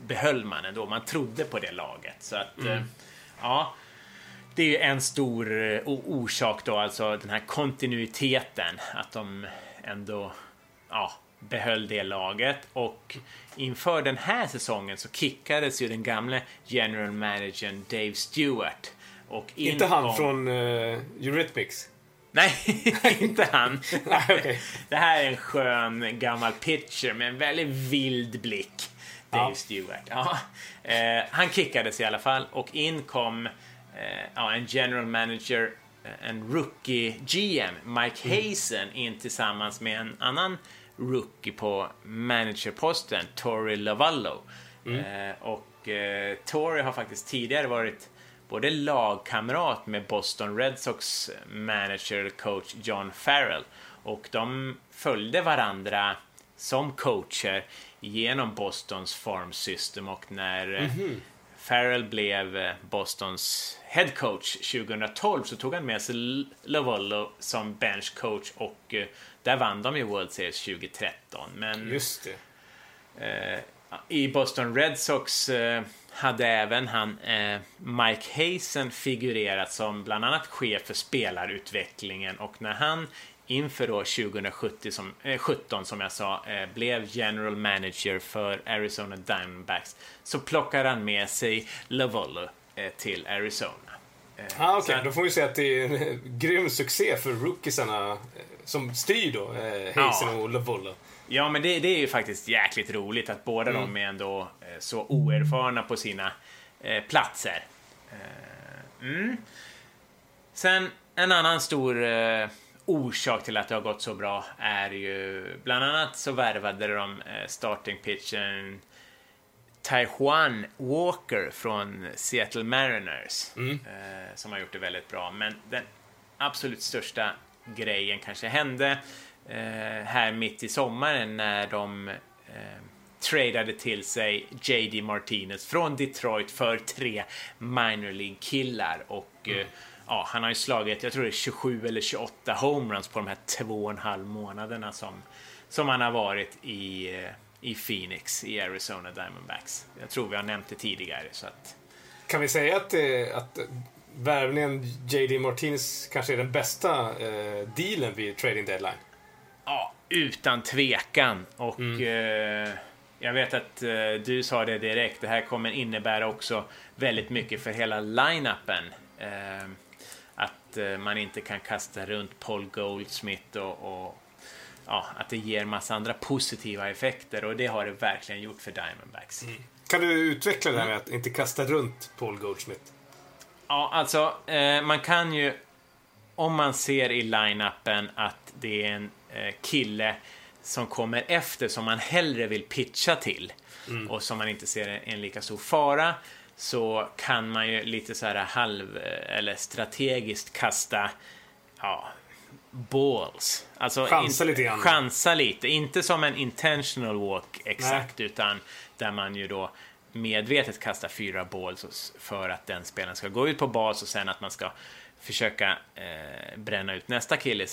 behöll man ändå. Man trodde på det laget. Så att, eh, ja. Det är ju en stor eh, orsak då, alltså den här kontinuiteten. Att de ändå ja, behöll det laget. Och inför den här säsongen så kickades ju den gamle general managern Dave Stewart. Och in Inte han kom- från uh, Eurythmics? Nej, [LAUGHS] inte han. Nej, okej. Det här är en skön gammal pitcher med en väldigt vild blick. Dave Ja. Stewart. Ja. Eh, han kickades i alla fall och in kom eh, ja, en general manager, eh, en rookie GM, Mike Mm. Hazen, in tillsammans med en annan rookie på managerposten, Tori Lavallo. Mm. Eh, och eh, Tori har faktiskt tidigare varit både lagkamrat med Boston Red Sox manager coach John Farrell och de följde varandra som coacher genom Bostons farm system och när eh, Farrell blev eh, Bostons head coach 2012 så tog han med sig Lavallo som bench coach och eh, där vann de ju World Series 2013. Men Just det. Eh, I Boston Red Sox eh, hade även han eh, Mike Hazen figurerat som bland annat chef för spelarutvecklingen och när han inför då 2017 som, eh, 17, som jag sa eh, blev general manager för Arizona Diamondbacks så plockade han med sig Lavollo eh, till Arizona. Eh, Ah, Okej, så- då får vi säga att det är en grym succé för rookiesarna eh, som styr då, eh, Hazen Ja. och Lavollo. Ja, men det, det är ju faktiskt jäkligt roligt att båda de är ändå eh, så oerfarna på sina eh, platser. Eh, mm. Sen en annan stor eh, orsak till att det har gått så bra är ju bland annat så värvade de eh, starting pitchen Taiwan Walker från Seattle Mariners eh, som har gjort det väldigt bra. Men den absolut största grejen kanske hände här mitt i sommaren när de eh, tradade till sig JD Martinez från Detroit för tre minor League-killar. Och eh, ja, han har ju slagit, jag tror det är 27 eller 28 homeruns på de här två och en halv månaderna som, som han har varit i, eh, i Phoenix, i Arizona Diamondbacks. Jag tror vi har nämnt det tidigare. Så att, Kan vi säga att, eh, att värvningen JD Martinez kanske är den bästa eh, dealen vid trading deadline? Ja, utan tvekan. Och eh, jag vet att eh, du sa det direkt. Det här kommer innebära också väldigt mycket för hela line-upen. Eh, att eh, man inte kan kasta runt Paul Goldsmith och, och ja, att det ger massa andra positiva effekter och det har det verkligen gjort för Diamondbacks. Kan du utveckla det här med att inte kasta runt Paul Goldschmidt? Ja, alltså eh, man kan ju om man ser i line-upen att det är en kille som kommer efter som man hellre vill pitcha till och som man inte ser en, lika stor fara så kan man ju lite så här halv eh, eller strategiskt kasta ja, balls. Alltså Chansa lite grann. Chansa lite. Inte som en intentional walk exakt utan där man ju då medvetet kastar fyra balls för att den spelaren ska gå ut på bas och sen att man ska försöka eh, bränna ut nästa kille i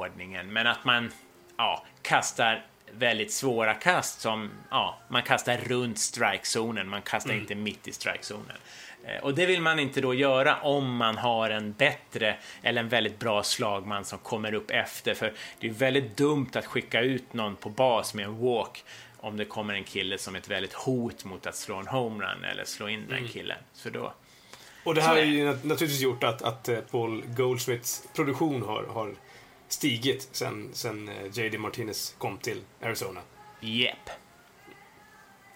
slagordningen. Men att man ja, kastar väldigt svåra kast som ja, man kastar runt strikezonen, man kastar inte mitt i strikezonen. Eh, Och det vill man inte då göra om man har en bättre eller en väldigt bra slagman som kommer upp efter. För det är väldigt dumt att skicka ut någon på bas med en walk om det kommer en kille som är ett väldigt hot mot att slå en homerun eller slå in den killen. Så då, Och det här har ju nat- naturligtvis gjort att, att eh, Paul Goldschmidts produktion har, har stigit sen, sen eh, JD Martinez kom till Arizona. Jepp.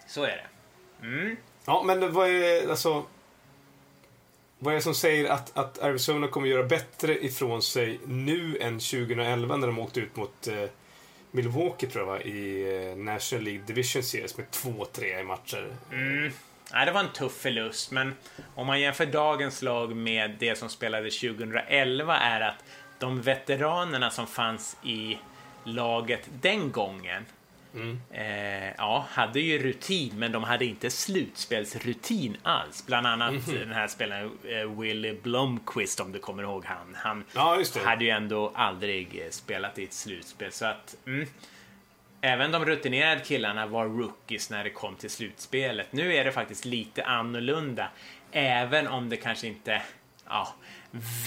Så är det. Mm. Ja, men vad är alltså... vad är det som säger att, att Arizona kommer göra bättre ifrån sig nu än 2011 när de åkte ut mot eh, Milwaukee tror jag va, i eh, National League Division Series med 2-3 i matcher. Mm. Nej, det var en tuff förlust, men om man jämför dagens lag med det som spelades 2011 är att de veteranerna som fanns i laget den gången Eh, ja, hade ju rutin, men de hade inte slutspelsrutin alls. Bland annat den här spelaren eh, Willie Blomqvist, om du kommer ihåg han. Han Ja, hade ju ändå aldrig eh, spelat i ett slutspel, så att mm, Även de rutinerade killarna var rookies när det kom till slutspelet. Nu är det faktiskt lite annorlunda. Även om det kanske inte ja,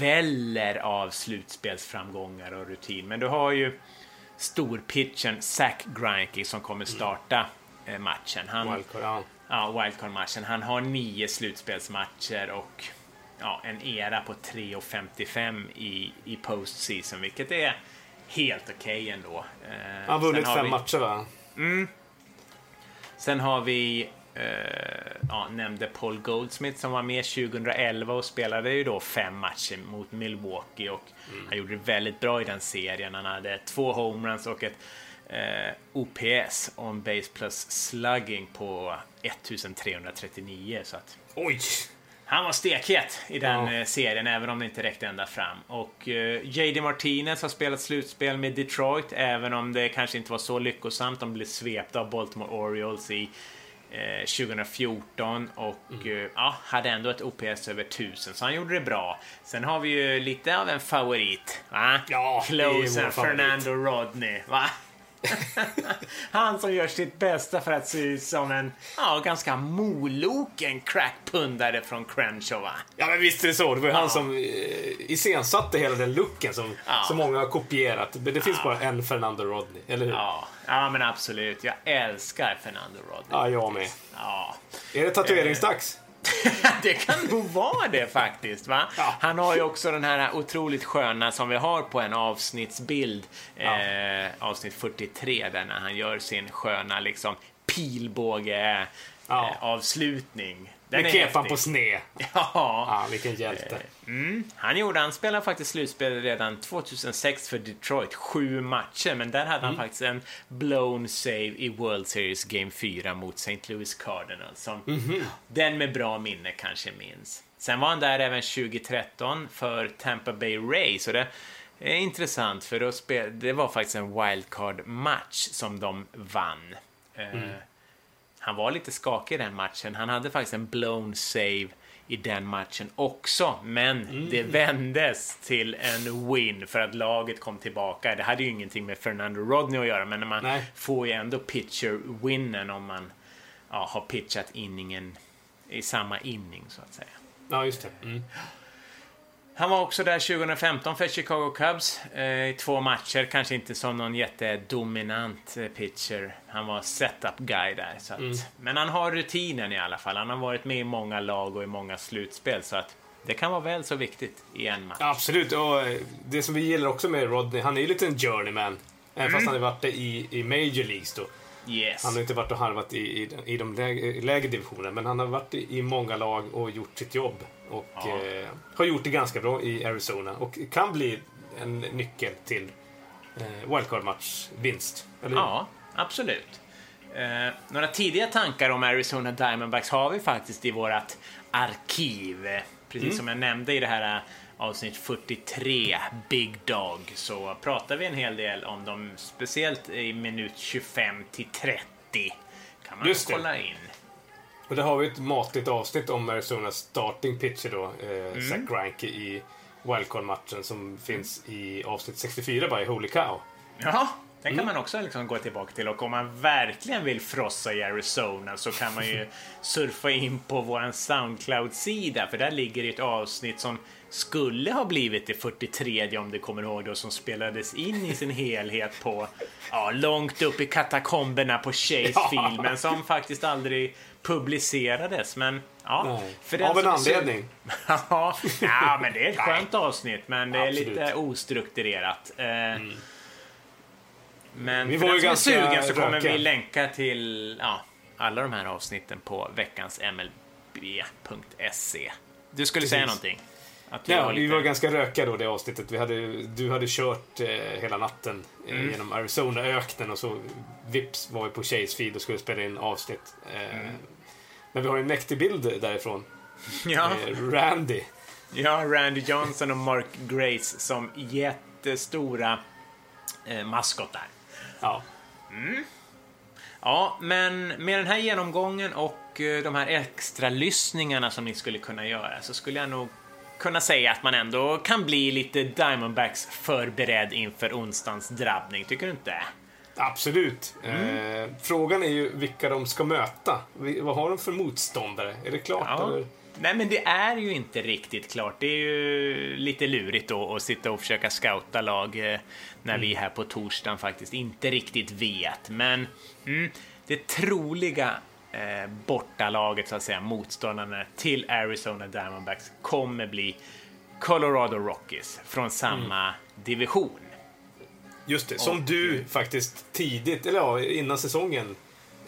väller av slutspelsframgångar och rutin. Men du har ju storpitchen Zach Greinke som kommer starta eh, matchen. Han, Wildcard, ja. ja, wildcard-matchen. Han har nio slutspelsmatcher och ja, en era på 3,55 i, i postseason, vilket är helt okej ändå. Eh, Han har vunnit sen fem vi, matcher va? Sen har vi, ja, nämnde Paul Goldsmith som var med 2011 och spelade ju då fem matcher mot Milwaukee och han gjorde det väldigt bra i den serien. Han hade två homeruns och ett eh, OPS, on base plus slugging, på 1339. Så att Oj! han var stekhet i den Ja. eh, serien, även om det inte räckte ända fram. Och eh, JD Martinez har spelat slutspel med Detroit, även om det kanske inte var så lyckosamt. De blev svepta av Baltimore Orioles i eh, 2014 och Mm. eh, ja, hade ändå ett OPS över 1000, så han gjorde det bra. Sen har vi ju lite av en favorit, va? Ja, favorit. Fernando Rodney, va? [LAUGHS] Han som gör sitt bästa för att se ut som en ja, ganska moloken crackpundare från Crenshaw, va? Ja men visst är det så. Det var ju han som eh, iscensatte hela den looken som Ja. så många har kopierat. Men det finns bara en Fernando Rodney, eller hur? Ja, ja, men absolut. Jag älskar Fernando Rodney. Ja, jag med. Ja. Är det tatueringsdags? [LAUGHS] det kan nog vara det faktiskt. Va? Ja. Han har ju också den här otroligt sköna som vi har på en avsnittsbild, eh, avsnitt 43, där när han gör sin sköna liksom pilbåge Ja. eh, avslutning. Den är kepan på sned. Ja, Ja, vilken hjälte. han gjorde, han spelade faktiskt slutspel redan 2006 för Detroit, sju matcher, men där hade han faktiskt en blown save i World Series Game 4 mot St. Louis Cardinals. Som Den med bra minne kanske minns. Sen var han där även 2013 för Tampa Bay Rays, så det är intressant för då spel, det var faktiskt en wildcard-match som de vann. Eh, han var lite skakig i den matchen. Han hade faktiskt en blown save i den matchen också, men det vändes till en win för att laget kom tillbaka. Det hade ju ingenting med Fernando Rodney att göra, men man Nej. får ju ändå pitcher-winnen om man ja, har pitchat inningen i samma inning, så att säga. Ja, just det. Mm. Han var också där 2015 för Chicago Cubs eh, i två matcher. Kanske inte som någon jättedominant eh, pitcher. Han var setup guy där. Så att, Men han har rutinen i alla fall. Han har varit med i många lag och i många slutspel. Så att det kan vara väl så viktigt i en match. Absolut. Och eh, det som vi gillar också med Rodney, han är ju lite en journeyman. Även fast han har varit det i, i Major Leagues då. Yes. Han har inte varit och harvat i, i, i de lägre, lägre divisionerna, men han har varit i, i många lag och gjort sitt jobb. Och Ja. eh, har gjort det ganska bra i Arizona och kan bli en nyckel till eh, wildcard-match-vinst. Ja, absolut. Eh, några tidiga tankar om Arizona Diamondbacks har vi faktiskt i vårt arkiv. Eh, Precis som jag nämnde i det här eh, avsnitt 43, Big Dog, så pratar vi en hel del om dem, speciellt i minut 25 till 30. Kan man Just det. kolla in. Och där har vi ett matigt avsnitt om Arizonas starting pitcher då, eh, Mm. Zach Greinke i wildcard-matchen som finns i avsnitt 64 bara i Holy Cow. Ja, den Mm. kan man också liksom gå tillbaka till och om man verkligen vill frossa i Arizona så kan man ju [LAUGHS] surfa in på vår Soundcloud-sida för där ligger ett avsnitt som skulle ha blivit det 43 om du kommer ihåg då som spelades in i sin helhet på ja, långt upp i katakomberna på Chase Ja. Field men som faktiskt aldrig publicerades. Men ja, för den Av en som anledning. [LAUGHS] ja, men det är ett skönt avsnitt, men det är Absolut. lite ostrukturerat. Eh, Men Vi för var den som är sugen så kommer rökiga. vi länka till ja, alla de här avsnitten på veckans MLB.se. du skulle säga Precis. någonting? Att du Ja, var vi lite- var ganska rökiga då det avsnittet. Vi hade, du hade kört eh, hela natten eh, Mm. genom Arizona-öknen och så vips var vi på Chase feed och skulle spela in avsnitt. Eh, Mm. Men vi har en mäktig bild därifrån. [LAUGHS] Ja, Eh, Randy. ja, Randy Johnson och Mark Grace som jättestora eh, maskotar. Ja. Ja, men med den här genomgången och eh, de här extra lyssningarna som ni skulle kunna göra så skulle jag nog kunna säga att man ändå kan bli lite Diamondbacks förberedd inför onsdagens drabbning, tycker du inte? Absolut. Mm. Eh, frågan är ju vilka de ska möta. Vad har de för motståndare? Är det klart? Ja. Eller? Nej, men det är ju inte riktigt klart. Det är ju lite lurigt då att sitta och försöka scouta lag eh, när vi här på torsdagen faktiskt inte riktigt vet. Men mm, det troliga eh, bortalaget, så att säga, motståndarna till Arizona Diamondbacks kommer bli Colorado Rockies från samma division. Just det, som Och- du faktiskt tidigt, eller ja, innan säsongen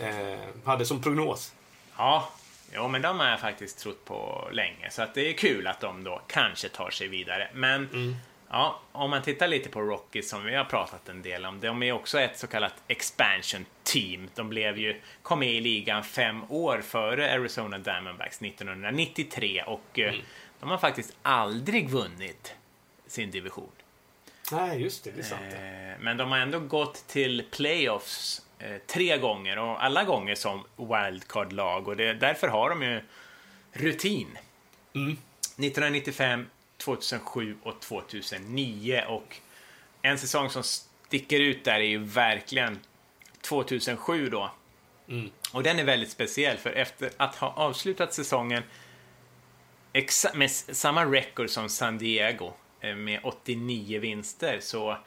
eh, hade som prognos. Ja, jo, men de har jag faktiskt trott på länge, så att det är kul att de då kanske tar sig vidare. Men ja, om man tittar lite på Rockies som vi har pratat en del om, de är också ett så kallat expansion team. De blev ju, kom med i ligan fem år före Arizona Diamondbacks 1993 och eh, de har faktiskt aldrig vunnit sin division. Nej, just det, det är sant. Eh, Men de har ändå gått till playoffs tre gånger och alla gånger som wildcard-lag och det, därför har de ju rutin. 1995, 2007 och 2009 och en säsong som sticker ut där är ju verkligen 2007 då. Och den är väldigt speciell för efter att ha avslutat säsongen med samma record som San Diego eh, med 89 vinster så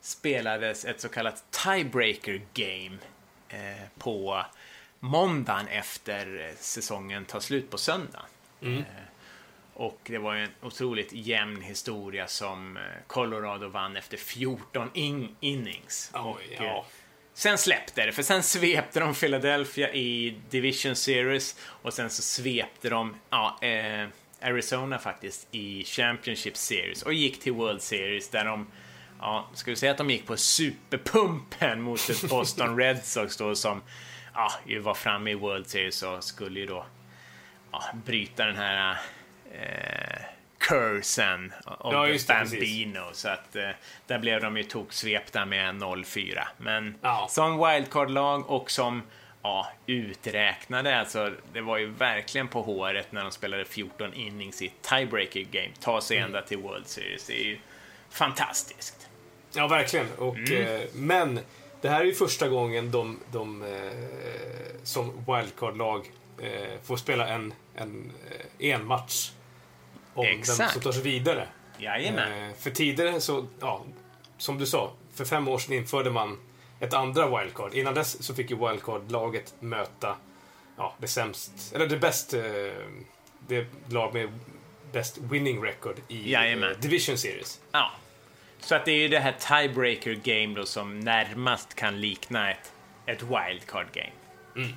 spelades ett så kallat tiebreaker game eh, på måndagen efter säsongen tar slut på söndag. Eh, och det var en otroligt jämn historia som eh, Colorado vann efter 14 in- innings. Oj, och, ja. eh, Sen släppte det, för sen svepte de Philadelphia i Division Series och sen så svepte de ja, eh, Arizona faktiskt i Championship Series och gick till World Series där de Ja, ska vi säga att de gick på superpumpen mot ett Boston [LAUGHS] Red Sox då som ja, ju var framme i World Series och skulle ju då ja, bryta den här eh, cursen av Ja, just det, precis. Bambino. Så att eh, där blev de ju toksvepta med 0-4. Men Ja. som wildcard-lag och som ja, uträknade, alltså det var ju verkligen på håret när de spelade 14 innings i tiebreaker game. Ta sig Mm. ända till World Series. Det är ju fantastiskt. Ja, verkligen. Och, Mm. eh, men det här är ju första gången de, de eh, som wildcard-lag eh, får spela en, en, eh, en match om vem Exakt. som tar sig vidare. Jajamän. Eh, för tidigare så, ja, som du sa, för fem år sedan införde man ett andra wildcard. Innan dess så fick ju wildcard-laget möta ja, det sämst, eller det bäst, eh, det lag med bäst winning record i Jajamän. eh, Division Series. Ja. Så att det är ju det här tiebreaker game då som närmast kan likna ett, ett wildcard game.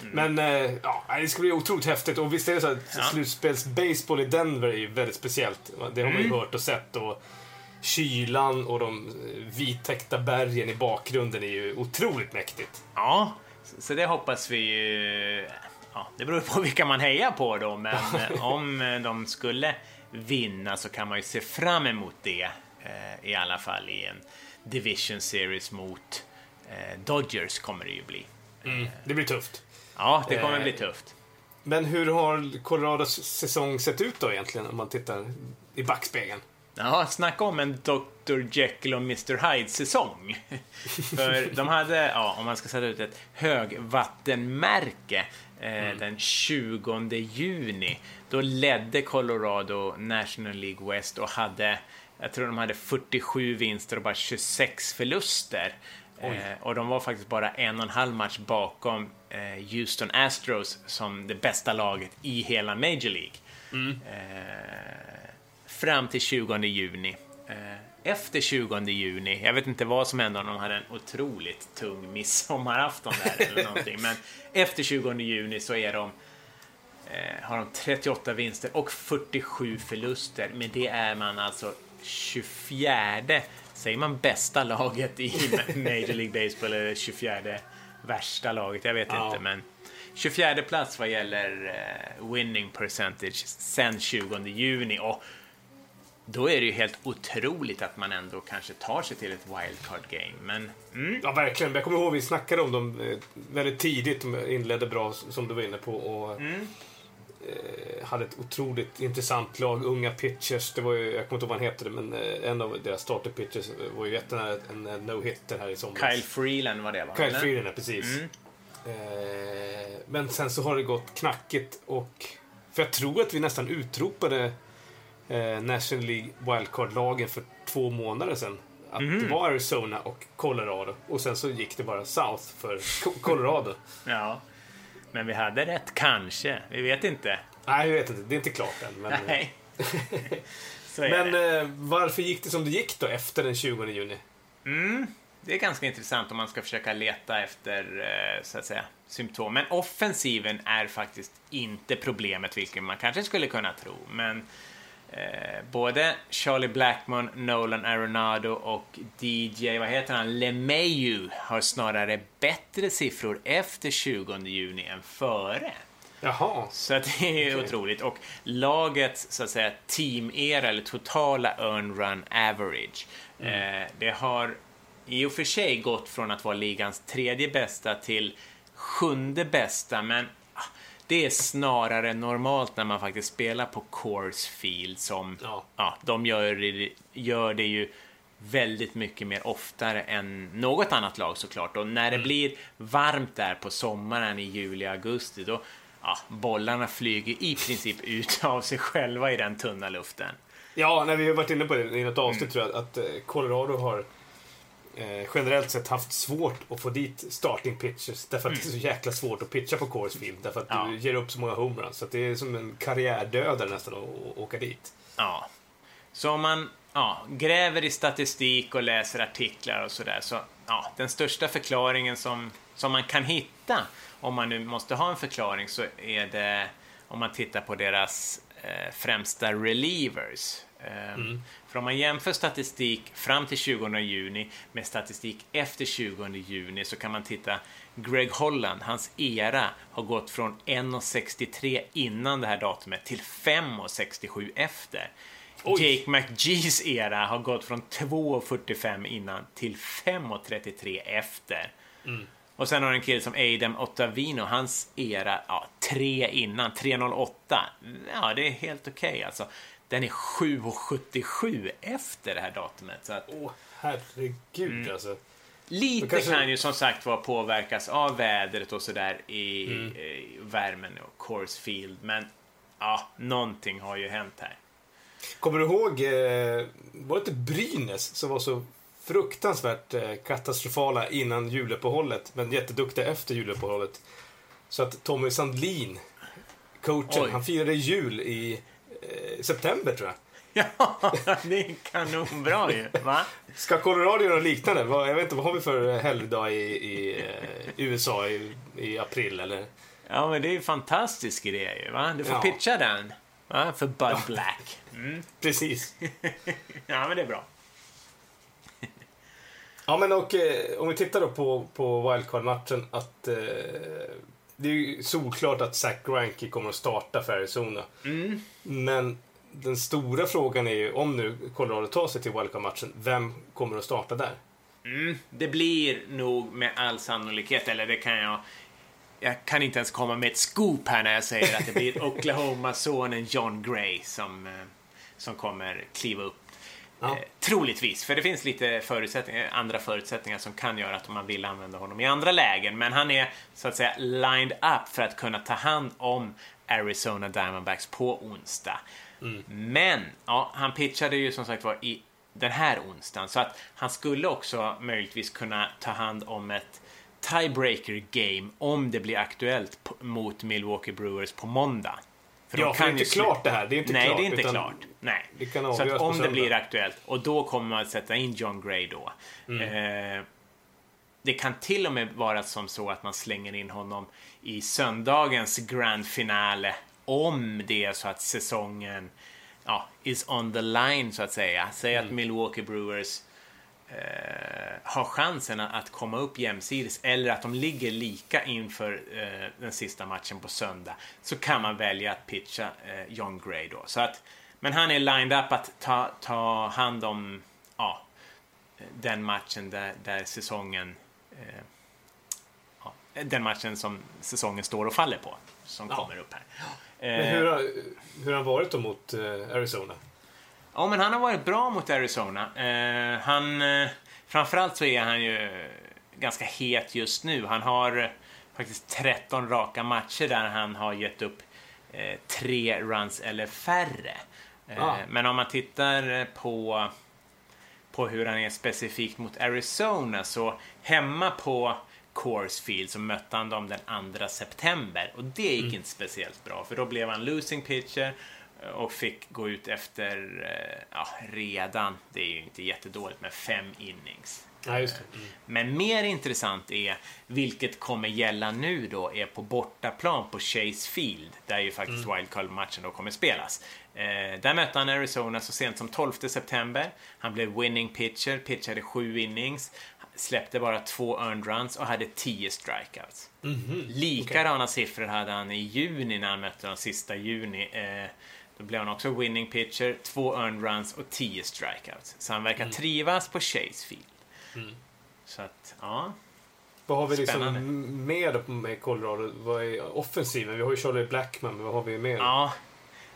Men eh, ja, det ska bli otroligt häftigt. Och visst är det så att Ja. Mm. slutspelsbaseball i Denver är väldigt speciellt. Det har man ju hört och sett. Och kylan och de eh, vittäckta bergen i bakgrunden är ju otroligt mäktigt. Ja, så- det hoppas vi ju... Ja, det beror på vilka man hejar på då, men [LAUGHS] om de skulle vinna så kan man ju se fram emot det eh, i alla fall i en Division Series mot eh, Dodgers kommer det ju bli. Det blir tufft. Ja, det kommer Eh, bli tufft. Men hur har Colorados säsong sett ut då egentligen om man tittar i backspegeln? Ja, snacka om en Dr. Jekyll och Mr. Hyde-säsong. [LAUGHS] För de hade, ja, om man ska sätta ut ett högvattenmärke eh, den 20 juni. Då ledde Colorado National League West och hade, jag tror de hade 47 vinster och bara 26 förluster. Eh, och de var faktiskt bara en och en halv match bakom eh, Houston Astros som det bästa laget i hela Major League. Eh, fram till 20 juni. Eh, Efter 20 juni, jag vet inte vad som hände om de hade en otroligt tung midsommarafton där eller [LAUGHS] någonting, men efter 20 juni så är de eh, har de 38 vinster och 47 förluster. Men det är man alltså 24, säger man bästa laget i [LAUGHS] Major League Baseball eller 24 värsta laget? Jag vet Ja. inte, men 24 plats vad gäller eh, winning percentage sen 20 juni. Och då är det ju helt otroligt att man ändå kanske tar sig till ett wildcard game. Men mm, Ja, verkligen. Jag kommer ihåg vi snackade om dem eh, väldigt tidigt. De inledde bra, som du var inne på. Och, Mm. Eh, hade ett otroligt intressant lag. Unga pitchers. Det var ju, jag kommer inte ihåg vad han heter, men eh, en av deras starter pitchers var ju jättenära en, en no-hitter här i somras. Kyle Freeland var det va? Kyle? Freeland, ja, precis. Mm. Eh, men sen så har det gått knackigt och... För jag tror att vi nästan utropade eh, National League Wildcard-lagen för två månader sedan. Att Mhm. det var Arizona och Colorado. Och sen så gick det bara South för Co- Colorado. [LAUGHS] Ja. Men vi hade rätt, kanske. Vi vet inte. Nej, jag vet inte. Det är inte klart än. Men, Nej. [LAUGHS] Men eh, varför gick det som det gick då efter den 20 juni? Mm, det är ganska intressant om man ska försöka leta efter eh, så att säga, symptom. Men offensiven är faktiskt inte problemet, vilket man kanske skulle kunna tro. Men eh, både Charlie Blackmon, Nolan Arenado och DJ, vad heter han, LeMayu har snarare bättre siffror efter 20 juni än före. Jaha. Så det är Okej. otroligt. Och lagets så att säga team-era, eller totala earn run average, eh, det har i och för sig gått från att vara ligans tredje bästa till sjunde bästa, men det är snarare normalt när man faktiskt spelar på Coors Field som, Ja. ja, de gör det, gör det ju väldigt mycket mer oftare än något annat lag såklart. Och när det blir varmt där på sommaren i juli, augusti, då ja, bollarna flyger i princip [LAUGHS] ut av sig själva i den tunna luften. Ja, när vi har varit inne på det i något Mm. avsnitt tror jag att eh, Colorado har eh, generellt sett haft svårt att få dit starting pitchers därför att det är så jäkla svårt att pitcha på Coors Field därför att Mm. Ja. du ger upp så många homeruns. Så det är som en karriärdödare nästan att att åka dit. Ja. Så om man ja, gräver i statistik och läser artiklar och sådär, så ja, den största förklaringen som, som man kan hitta, om man nu måste ha en förklaring, så är det om man tittar på deras eh, främsta relievers. Eh, För om man jämför statistik fram till 20 juni med statistik efter 20 juni så kan man titta Greg Holland, hans era har gått från 1,63 innan det här datumet till 5,67 efter. Oj. Jake McGees era har gått från 2,45 innan till 5,33 efter. Och sen har du en kille som Adam Ottavino, hans era, ja, 3 innan, 3,08. Ja, det är helt okej alltså. Den är 7,77 efter det här datumet. Så att, Åh, herregud Mm. alltså. Lite kanske- kan ju som sagt var påverkas av vädret och sådär i, Mm. i värmen och Coors Field. Men ja, någonting har ju hänt här. Kommer du ihåg, eh, var det inte Brynäs som var så fruktansvärt eh, katastrofala innan juluppehållet men jätteduktiga efter juluppehållet? Så att Tommy Sandlin, coachen, Oj. han firade jul i september tror jag. [LAUGHS] Ja, det är kanonbra ju. Va? Ska Colorado göra något liknande? Jag vet inte, vad har vi för helgdag i, i eh, USA i, i april eller? Ja, men det är ju en fantastisk idé ju. Va? Du får Ja. pitcha den. Va? För Bud Black. Mm. Precis. [LAUGHS] Ja, men det är bra. Ja, men och eh, om vi tittar då på, på wildcard-matchen att eh, det är ju solklart att Zach Greinke kommer att starta för Arizona. Mm. Men den stora frågan är ju, om nu Colorado tar sig till wildcard-matchen, vem kommer att starta där? Mm, det blir nog med all sannolikhet, eller det kan jag... Jag kan inte ens komma med ett scoop här när jag säger att det blir [LAUGHS] Oklahoma-sonen John Gray som, eh, som kommer kliva upp. Ja. Eh, troligtvis, för det finns lite förutsättningar, andra förutsättningar som kan göra att man vill använda honom i andra lägen. Men han är så att säga lined up för att kunna ta hand om Arizona Diamondbacks på onsdag. Men ja, han pitchade ju som sagt var i den här onsdagen så att han skulle också möjligtvis kunna ta hand om ett tiebreaker game om det blir aktuellt mot Milwaukee Brewers på månda. För de Ja, för kan det är inte klart det här. Det är inte Nej, klart, det är inte klart. Nej. så att om det blir aktuellt, och då kommer man att sätta in John Gray då. Mm. Eh, det kan till och med vara som så att man slänger in honom i söndagens grand finale om det är så att säsongen ja, is on the line så att säga. Säg att Milwaukee Brewers eh, har chansen att- komma upp jämsides eller att de ligger lika inför eh, den sista matchen på söndag så kan man välja att pitcha eh, John Gray då. Så att, men han är lined up att ta, ta hand om ja, den matchen där, där säsongen eh, ja, den matchen som säsongen står och faller på som Ja. kommer upp här. Men Eh, hur, har, hur har han varit då mot eh, Arizona? Ja, men han har varit bra mot Arizona. Eh, han, eh, framförallt så är han ju ganska het just nu. Han har eh, faktiskt 13 raka matcher där han har gett upp eh, tre runs eller färre. Eh, Ah. Men om man tittar eh, på, på hur han är specifikt mot Arizona så hemma på Coors Field så mötte han dem den 2 september och det gick inte speciellt bra för då blev han losing pitcher eh, och fick gå ut efter, eh, ja, redan, det är ju inte jättedåligt, med fem innings. Ja. Mm. Men mer intressant är, vilket kommer gälla nu då, är på bortaplan på Chase Field, där ju faktiskt wildcard-matchen då kommer spelas. Eh, där mötte han Arizona så sent som 12 september. Han blev winning pitcher, pitchade sju innings, släppte bara två earned runs och hade 10 strikeouts. Likadana siffror hade han i juni när han mötte dem sista juni. Eh, då blev han också winning pitcher, två earned runs och 10 strikeouts. Så han verkar trivas på Chase Field. Så att, ja. Vad har vi liksom Spännande. mer då med Colorado? Vad är offensiven? Vi har ju Charlie Blackman, men vad har vi mer? Ja.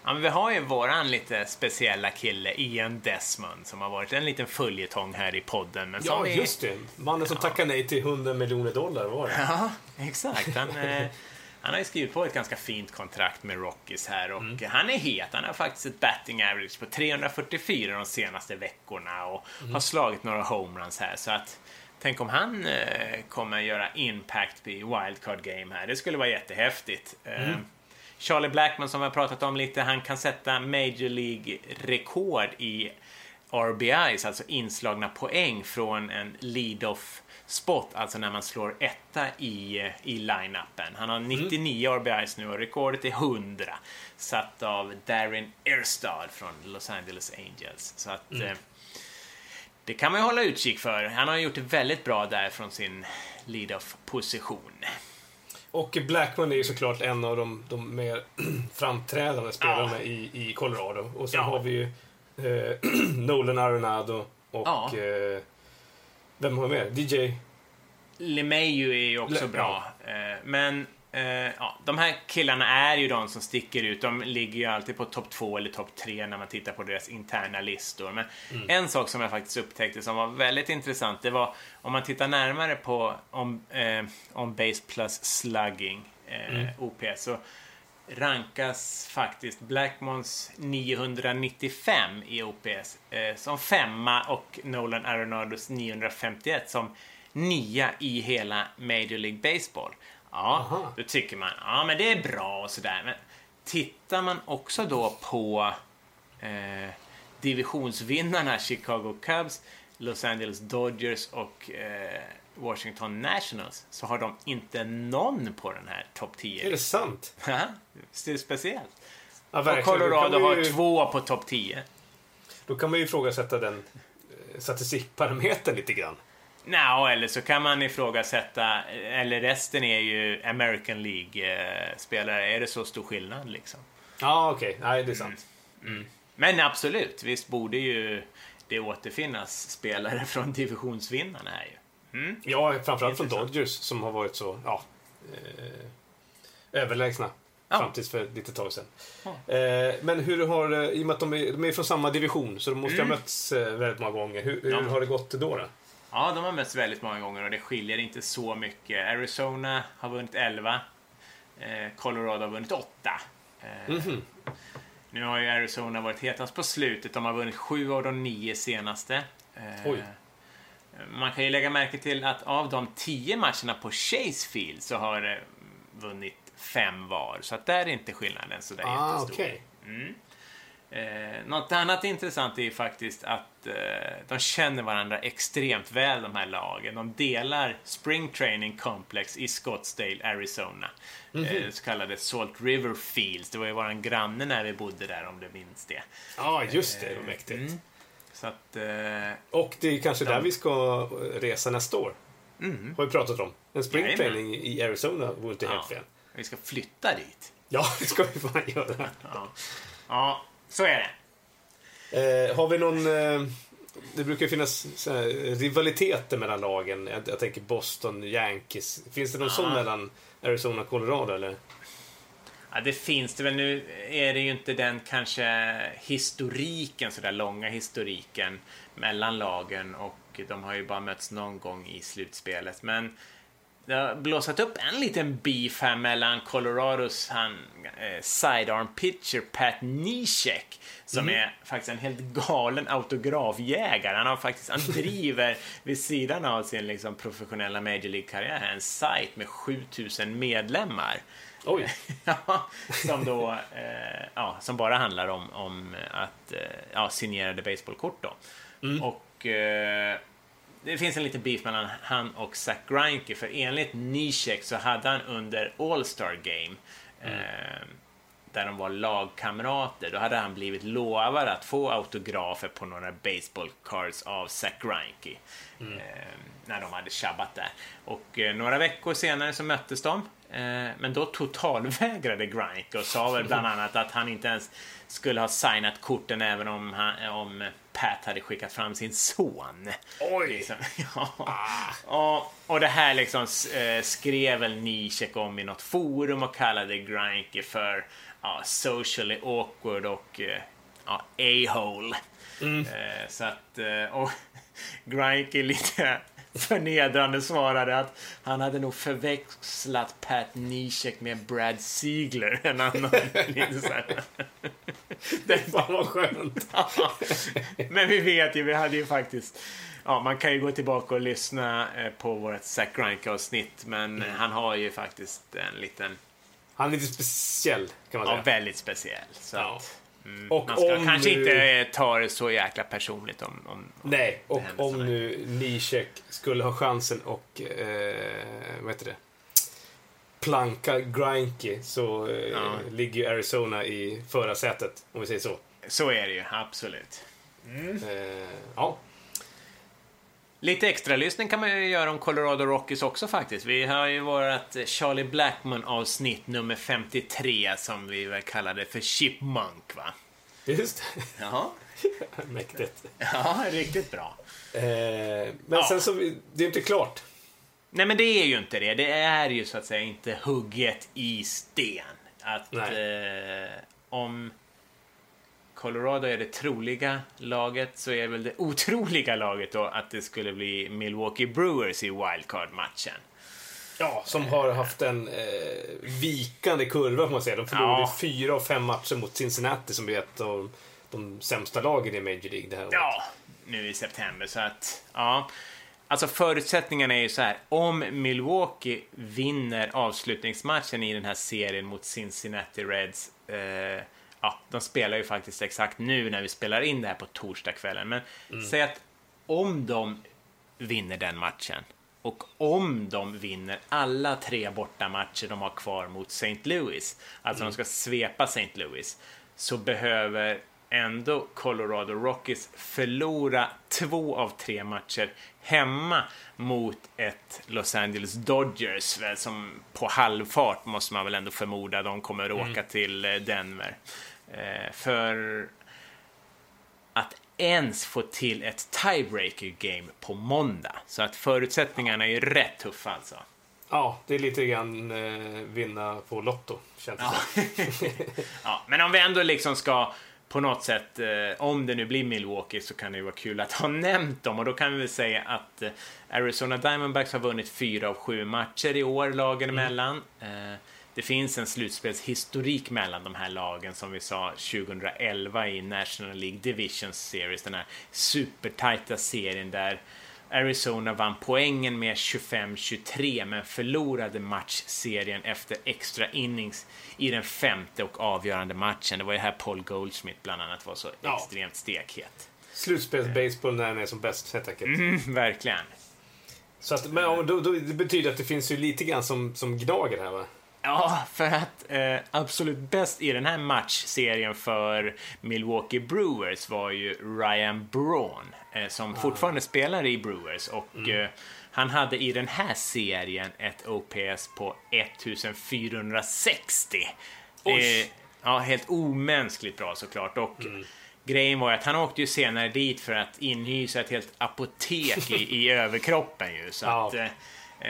Ja men vi har ju våran lite speciella kille, Ian Desmond, som har varit en liten följetong här i podden. Men Ja, vi- just det. Mannen som tackade nej till 100 miljoner dollar, var det? Ja, exakt. Han, eh, han har ju skrivit på ett ganska fint kontrakt med Rockies här och han är het. Han har faktiskt ett batting average på 344 de senaste veckorna och har slagit några homeruns här. Så att tänk om han eh, kommer göra impact i wildcard game här. Det skulle vara jättehäftigt. Eh, Charlie Blackman som vi har pratat om lite, han kan sätta Major League-rekord i RBIs, alltså inslagna poäng från en lead-off spot, alltså när man slår etta i, i line-upen. Han har 99 RBIs nu och rekordet är 100, satt av Darren Erstad från Los Angeles Angels. Så att eh, det kan man ju hålla utkik för. Han har gjort det väldigt bra där från sin lead-off position. Och Blackman är ju såklart en av de, de mer [CLEARS THROAT] framträdande spelarna i, i Colorado. Och sen Ja. har vi ju eh, [CLEARS THROAT] Nolan Arenado och Ja. eh, vem har vi mer? DJ? LeMayu är ju också Le- bra. Eh, Men eh, ja, de här killarna är ju de som sticker ut. De ligger ju alltid på topp två eller topp tre när man tittar på deras interna listor. Men en sak som jag faktiskt upptäckte som var väldigt intressant, det var om man tittar närmare på om, eh, om base plus slugging, eh, OPS, så rankas faktiskt Blackmons 995 i OPS eh, som femma och Nolan Arenados 951 som nia i hela Major League Baseball. Ja, Aha. då tycker man, ja men det är bra och sådär. Men tittar man också då på eh, divisionsvinnarna Chicago Cubs, Los Angeles Dodgers och eh, Washington Nationals så har de inte någon på den här topp 10. Är det sant? Ja, det är speciellt. Ja, Och Colorado man har ju, två på topp 10. Då kan man ju ifrågasätta den eh, statistikparametern lite grann. Nå, eller så kan man ifrågasätta, eller resten är ju American League-spelare. Är det så stor skillnad liksom? Ja, okej. Nej, det är sant. Men absolut, visst borde ju det återfinnas spelare [LAUGHS] från divisionsvinnarna här ju. Ja, framförallt från. Dodgers som har varit så ja, eh, överlägsna. Ja. Fram tills för ett litet tag sedan. Eh, men hur har, eh, i och med att de är, de är från samma division, så de måste ha mötts eh, väldigt många gånger. Hur, hur Mm. Ja. har det gått då? då? Ja, de har mötts väldigt många gånger och det skiljer inte så mycket. Arizona har vunnit 11. Eh, Colorado har vunnit 8. Eh, Mhm. Nu har ju Arizona varit hetast på slutet. De har vunnit sju av de nio senaste. Eh, Oj. Man kan ju lägga märke till att av de tio matcherna på Chase Field så har det vunnit fem var. Så att där är inte skillnaden så där Ah, jättestor. okej. Eh, något annat intressant är faktiskt att eh, de känner varandra extremt väl, de här lagen. De delar Spring Training Complex i Scottsdale, Arizona. eh, så kallade Salt River Fields. Det var ju våran granne när vi bodde där, om du minns det. Ja, just det. Det var mäktigt. Mm. Så att... Eh, Och det är kanske där vi ska resa nästa år. Har vi pratat om. En spring Mm. Training i Arizona vore inte helt ja, fel. vi ska flytta dit. Ja, [LAUGHS] det ska vi fan göra. Ja, ja så är det. Eh, har vi någon... Eh, det brukar finnas här, rivaliteter mellan lagen. Jag, jag tänker Boston, Yankees. Finns det någon sån mellan Arizona och Colorado eller? Ja, det finns det väl. Nu är det ju inte den kanske historiken, så där långa historiken mellan lagen och de har ju bara mötts någon gång i slutspelet. Men det har blåsat upp en liten beef här mellan Colorados han, eh, sidearm pitcher Pat Neshek som är faktiskt en helt galen autografjägare. Han har faktiskt, han [LAUGHS] driver vid sidan av sin liksom, professionella Major League-karriär en sajt med 7000 medlemmar. Oj. [LAUGHS] Som då eh, ja, som bara handlar om, om att eh, ja, signerade baseballkort då. Och eh, det finns en liten beef mellan han och Zach Greinke för enligt Nishek så hade han under All-Star Game eh, där de var lagkamrater, då hade han blivit lovad att få autografer på några baseball cards av Zach Greinke. Eh, när de hade tjabbat där. Och eh, några veckor senare så möttes de. Eh, men då totalvägrade Greinke och sa väl bland [LAUGHS] annat att han inte ens skulle ha signat korten även om, han, om Pat hade skickat fram sin son. Oj. Liksom. [LAUGHS] Ja. Och, och det här liksom eh, skrev väl Nishek om i något forum och kallade Greinke för ja, socially awkward och eh, ja, a-hole. Eh, så att, och [LAUGHS] Greinke lite förnedrande svarade att han hade nog förväxlat Pat Nishek med Brad Ziegler. En annan. [LAUGHS] Det vad skönt. [LAUGHS] Ja, Men vi vet ju, vi hade ju faktiskt... Ja, man kan ju gå tillbaka och lyssna eh, på vårt Zack Greinke-avsnitt, men Mm. han har ju faktiskt en liten... Han är lite speciell kan man Ja, säga. väldigt speciell. Så Ja. att, mm, Och man ska om kanske nu- inte eh, ta det så jäkla personligt om... om, om Nej, och om nu Nishek skulle ha chansen och, eh, vad heter det? Planka Greinke så eh, Ja. ligger ju Arizona i förarsätet, om vi säger så. Så är det ju, absolut. Eh, ja. Lite extra lyssning kan man ju göra om Colorado Rockies också faktiskt. Vi har ju vårt Charlie Blackman-avsnitt nummer 53 som vi väl kallade för Chipmunk, va? Just Jaha. det. [LAUGHS] Mäktigt. Ja, riktigt bra. Eh, men Ja. sen så, det är inte klart. Nej, men det är ju inte det. Det är ju så att säga inte hugget i sten. Att eh, om Colorado är det troliga laget så är väl det otroliga laget då att det skulle bli Milwaukee Brewers i wildcard-matchen. Ja, som har haft en eh, vikande kurva får man säga. De förlorade Ja. fyra av fem matcher mot Cincinnati som är ett av de sämsta lagen i Major League det här året. Ja, nu i september. Så att, ja. Alltså förutsättningarna är ju så här. Om Milwaukee vinner avslutningsmatchen i den här serien mot Cincinnati Reds. Eh, ja, de spelar ju faktiskt exakt nu när vi spelar in det här på torsdagskvällen. Men säg att om de vinner den matchen och om de vinner alla tre bortamatcher de har kvar mot St. Louis, alltså de ska svepa St. Louis, så behöver ändå Colorado Rockies förlora två av tre matcher hemma mot ett Los Angeles Dodgers väl, som på halvfart måste man väl ändå förmoda de kommer att åka till eh, Denver. Eh, för att ens få till ett tiebreaker game på måndag. Så att förutsättningarna är ju rätt tuffa alltså. Ja, det är lite grann eh, vinna på Lotto, känns det. [LAUGHS] Ja, men om vi ändå liksom ska på något sätt, eh, om det nu blir Milwaukee så kan det ju vara kul att ha [LAUGHS] nämnt dem och då kan vi väl säga att eh, Arizona Diamondbacks har vunnit fyra av sju matcher i år, lagen emellan. Eh, det finns en slutspelshistorik mellan de här lagen som vi sa 2011 i National League Division Series, den här supertajta serien där Arizona vann poängen med 25-23 men förlorade matchserien efter extra innings i den femte och avgörande matchen. Det var ju här Paul Goldschmidt bland annat var så Ja. extremt stekhet. Slutspelsbaseball när den är som bäst helt enkelt. Mm, verkligen. Så att, men då, då, det betyder att det finns ju lite grann som, som gnager här va? Ja, för att eh, absolut bäst i den här matchserien för Milwaukee Brewers var ju Ryan Braun eh, som fortfarande spelar i Brewers och eh, han hade i den här serien ett OPS på 1460. Oj. Eh, ja, helt omänskligt bra såklart. Och Grejen var ju att han åkte ju senare dit för att inhysa ett helt apotek i, i [LAUGHS] överkroppen ju. Så Ja. att, Eh,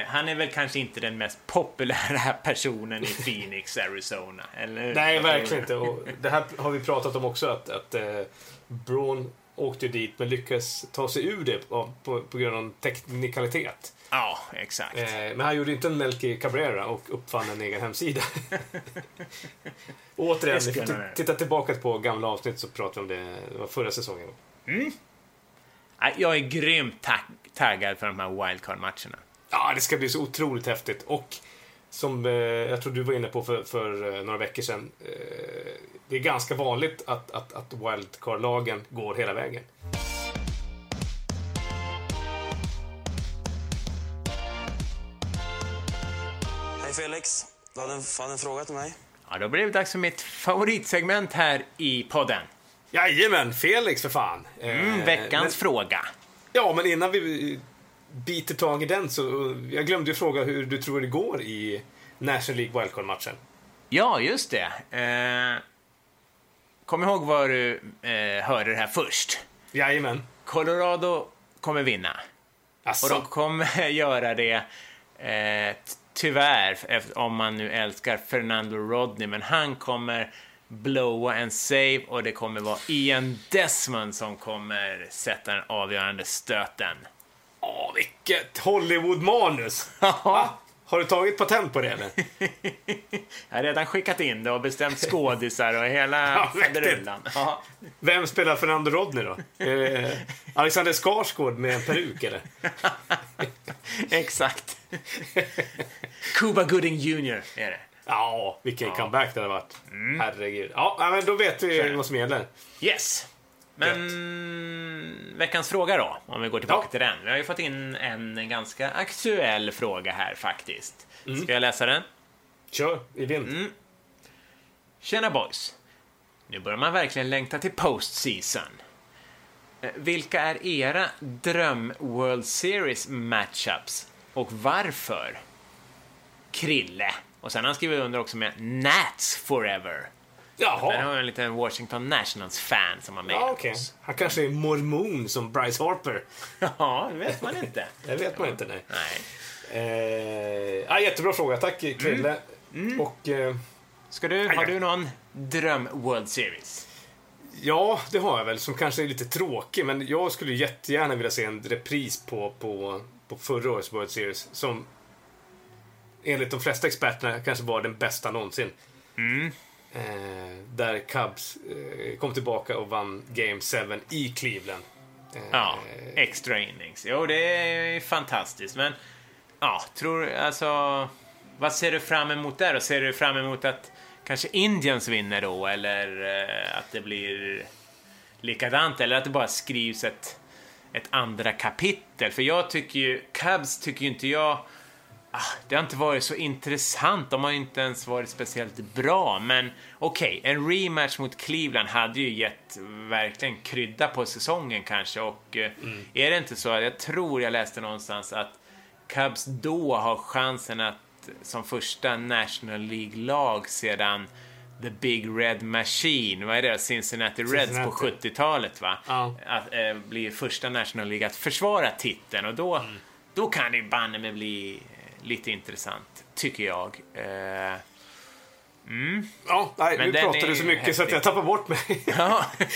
Han är väl kanske inte den mest populära [LAUGHS] personen i Phoenix, Arizona. Eller? Nej, verkligen inte. Och det här har vi pratat om också, att, att eh, Braun åkte dit men lyckades ta sig ur det på, på, på grund av teknikalitet. Ja, exakt. Eh, men han gjorde inte en Melky Cabrera och uppfann en egen hemsida. [LAUGHS] Återigen, titta tillbaka på gamla avsnitt så pratar vi om det, det var förra säsongen. Nej, Jag är grymt tag- taggad för de här wildcard-matcherna. Ja, det ska bli så otroligt häftigt. Och som eh, jag tror du var inne på för, för eh, några veckor sedan. Eh, det är ganska vanligt att, att, att wildcard-lagen går hela vägen. Hej Felix, du hade en, hade en fråga till mig. Ja, då blir det dags för mitt favoritsegment här i podden. Jajamän, Felix för fan. Mm, Eh, veckans men, fråga. Ja, men innan vi biter tag i den så... Jag glömde ju fråga hur du tror det går i National League Wildcard-matchen. Ja, just det. Eh, kom ihåg var du eh, hörde det här först. Jajamän. Colorado kommer vinna. Och Asså? de kommer [LAUGHS] göra det, eh, tyvärr, om man nu älskar Fernando Rodney, men han kommer blowa en save och det kommer vara Ian Desmond som kommer sätta den avgörande stöten. Åh, vilket Hollywood-manus! [LAUGHS] Va? Har du tagit patent på det eller? Jag har redan skickat in det och bestämt skådisar och hela [LAUGHS] Ja, faderullan. Ja, Vem spelar Fernando Rodney då? Eh, Alexander Skarsgård med en peruk eller? [LAUGHS] exakt. Cuba Gooding Jr. är det. Ja, vilken comeback det hade varit. Herregud. Ja, ja, men då vet vi vad som gäller. Yes. Men veckans fråga då, om vi går tillbaka Ja. till den. Vi har ju fått in en ganska aktuell fråga här faktiskt. Ska jag läsa den? Kör, i vind. Tjena boys! Nu börjar man verkligen längta till postseason. Eh, Vilka är era dröm World Series matchups och varför? Krille. Och sen har han skrivit under också med Nats Forever. Där har Jaha. jag en liten Washington Nationals-fan som har mejlat Ja, oss. Han kanske är mormon som Bryce Harper. Ja, det vet man inte. [LAUGHS] Det vet man inte, nej. Nej. Eh, ja, jättebra fråga. Tack, Krille. Och eh, Ska du, har du någon dröm World Series? ja, det har jag väl, som kanske är lite tråkig. Men jag skulle jättegärna vilja se en repris på, på, på förra årets World Series. Som enligt de flesta experterna kanske var den bästa någonsin. Eh, Eh, där Cubs eh, kom tillbaka och vann Game 7 i Cleveland. Eh, Ja, extra innings. Jo, det är fantastiskt, men ja, tror alltså... Vad ser du fram emot där då? Ser du fram emot att kanske Indians vinner då, eller eh, att det blir likadant, eller att det bara skrivs ett, ett andra kapitel? För jag tycker ju, Cubs tycker ju inte jag det har inte varit så intressant. De har inte ens varit speciellt bra. Men okej, en rematch mot Cleveland hade ju gett verkligen krydda på säsongen kanske. Och eh, är det inte så jag tror jag läste någonstans att Cubs då har chansen att som första National League-lag sedan The Big Red Machine, vad är det? Cincinnati Reds på Cincinnati. 70-talet va? Ja. Att eh, bli första National League att försvara titeln och då, då kan det ju banne mig bli lite intressant, tycker jag. Eh, Ja, nej, Men nu pratar du så mycket så att jag häftig. tappar bort mig. [LAUGHS] ja, [LAUGHS]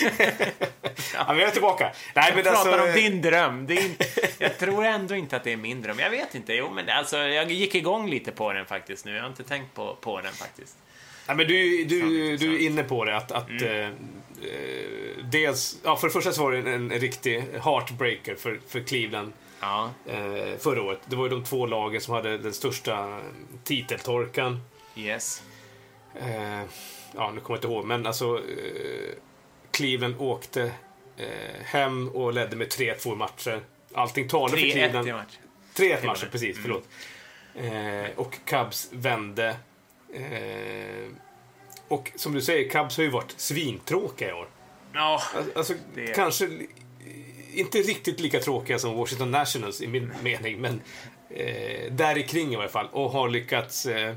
ja, men jag är tillbaka. Nej, men pratar alltså, om din dröm. Det är inte, [LAUGHS] jag tror ändå inte att det är min dröm. Jag vet inte. Jo, men alltså, jag gick igång lite på den faktiskt nu. Jag har inte tänkt på, på den faktiskt. Ja, men du, du, du är inne på det att, att eh, eh, dels, ja, för det första så var det en, en riktig heartbreaker för, för Cleveland Ja, eh, förra året. Det var ju de två lagen som hade den största titeltorkan. yes. Eh, ja, nu kommer jag inte ihåg, men alltså eh, Cleveland åkte eh, hem och ledde med 3-2 matcher. Allting talade för 3-1 Cleveland. i match. 3-1 matcher, precis. Förlåt. Eh, och Cubs vände. Eh, och som du säger, Cubs har ju varit svintråkiga i år. Ja, Al- Alltså, Det- kanske inte riktigt lika tråkiga som Washington Nationals i min mening, men eh, där i kring i alla fall. Och har lyckats eh,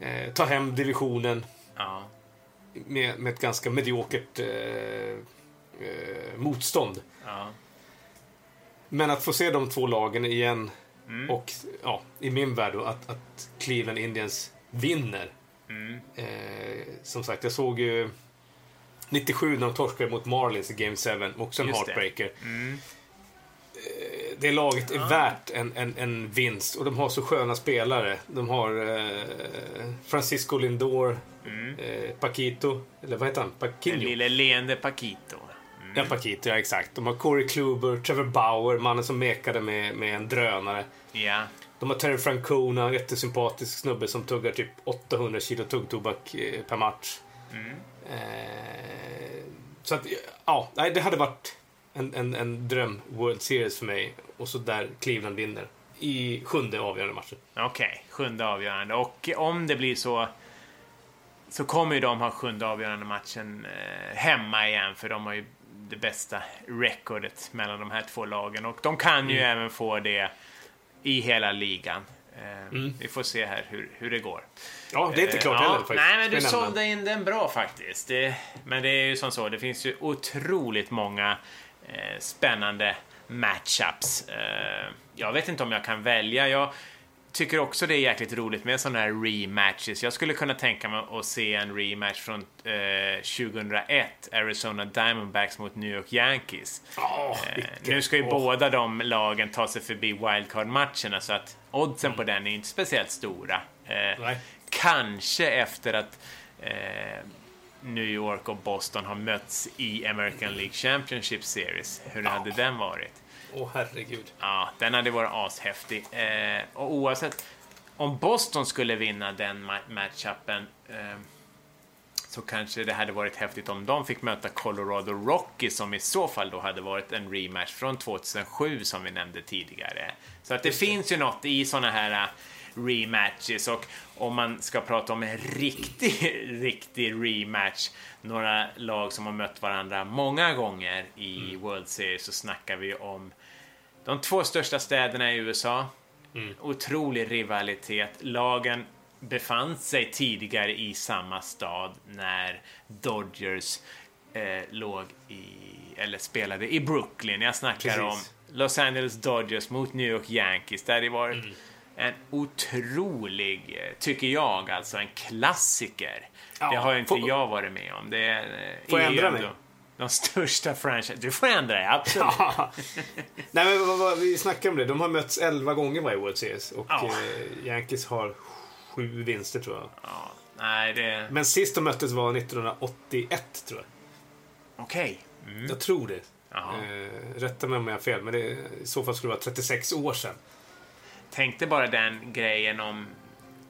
eh, ta hem divisionen ja. med, med ett ganska mediokert eh, eh, motstånd. ja. Men att få se de två lagen igen Mm. och ja, i min värld då, att, att Cleveland Indians vinner. Mm. Eh, som sagt, jag såg ju 97 när de torskade mot Marlins i Game 7, också en Just det. heartbreaker. Mm. Eh, Det laget är värt en, en, en vinst och de har så sköna spelare. De har eh, Francisco Lindor, eh, Paquito, eller vad heter han? Den Paquinho? lille leende Paquito. Ja, Paquito, ja exakt. De har Corey Kluber, Trevor Bauer, mannen som mekade med, med en drönare. Ja. De har Terry Francona, en jättesympatisk snubbe som tuggar typ 800 kilo tuggtobak eh, per match. Eh, så att, ja, det hade varit en, en, en dröm World Series för mig. Och så där Cleveland vinner i sjunde avgörande matchen. Okej, sjunde avgörande. Och om det blir så så kommer ju de ha sjunde avgörande matchen eh, hemma igen för de har ju det bästa recordet mellan de här två lagen och de kan ju även få det i hela ligan. Eh, Vi får se här hur, hur det går. Ja, det är inte Eh, klart ja, heller faktiskt. Nej, men du sålde in den bra faktiskt. Det, men det är ju som så, det finns ju otroligt många eh, spännande matchups. Eh, jag vet inte om jag kan välja. Jag tycker också det är jäkligt roligt med sådana här rematches. Jag skulle kunna tänka mig att se en rematch från eh, 2001, Arizona Diamondbacks mot New York Yankees. Ja, Eh, nu ska ju åh. båda de lagen ta sig förbi wildcard-matcherna så att oddsen på den är inte speciellt stora. Eh, kanske efter att eh, New York och Boston har mötts i American League Championship Series. Hur hade den varit? Åh, herregud. Ja, den hade varit ashäftig. Eh, och oavsett om Boston skulle vinna den ma- matchupen eh, så kanske det hade varit häftigt om de fick möta Colorado Rockies som i så fall då hade varit en rematch från 2007 som vi nämnde tidigare. Så att det finns ju något i såna här eh, rematches och om man ska prata om en riktig, [LAUGHS] riktig rematch, några lag som har mött varandra många gånger i World Series så snackar vi om de två största städerna i USA. Otrolig rivalitet. Lagen befann sig tidigare i samma stad när Dodgers eh, låg i, eller spelade i Brooklyn. Jag snackar Precis. om Los Angeles Dodgers mot New York Yankees. Där det varit en otrolig, eh, tycker jag, alltså en klassiker. Ja, det har inte får- jag varit med om. Det är, eh, Får jag ändra mig? De största franchise... Du får ändra dig, absolut. Nej, men vad, vad, vi snackade om det. De har mötts 11 gånger varje World Series. Och Ja. eh, Yankees har sju vinster, tror jag. Ja, nej, det... Men sist de möttes var 1981, tror jag. Okej. Mm. Jag tror det. Ja. Eh, rätta mig om jag har fel, men det, i så fall skulle det vara 36 år sedan. Tänkte bara den grejen om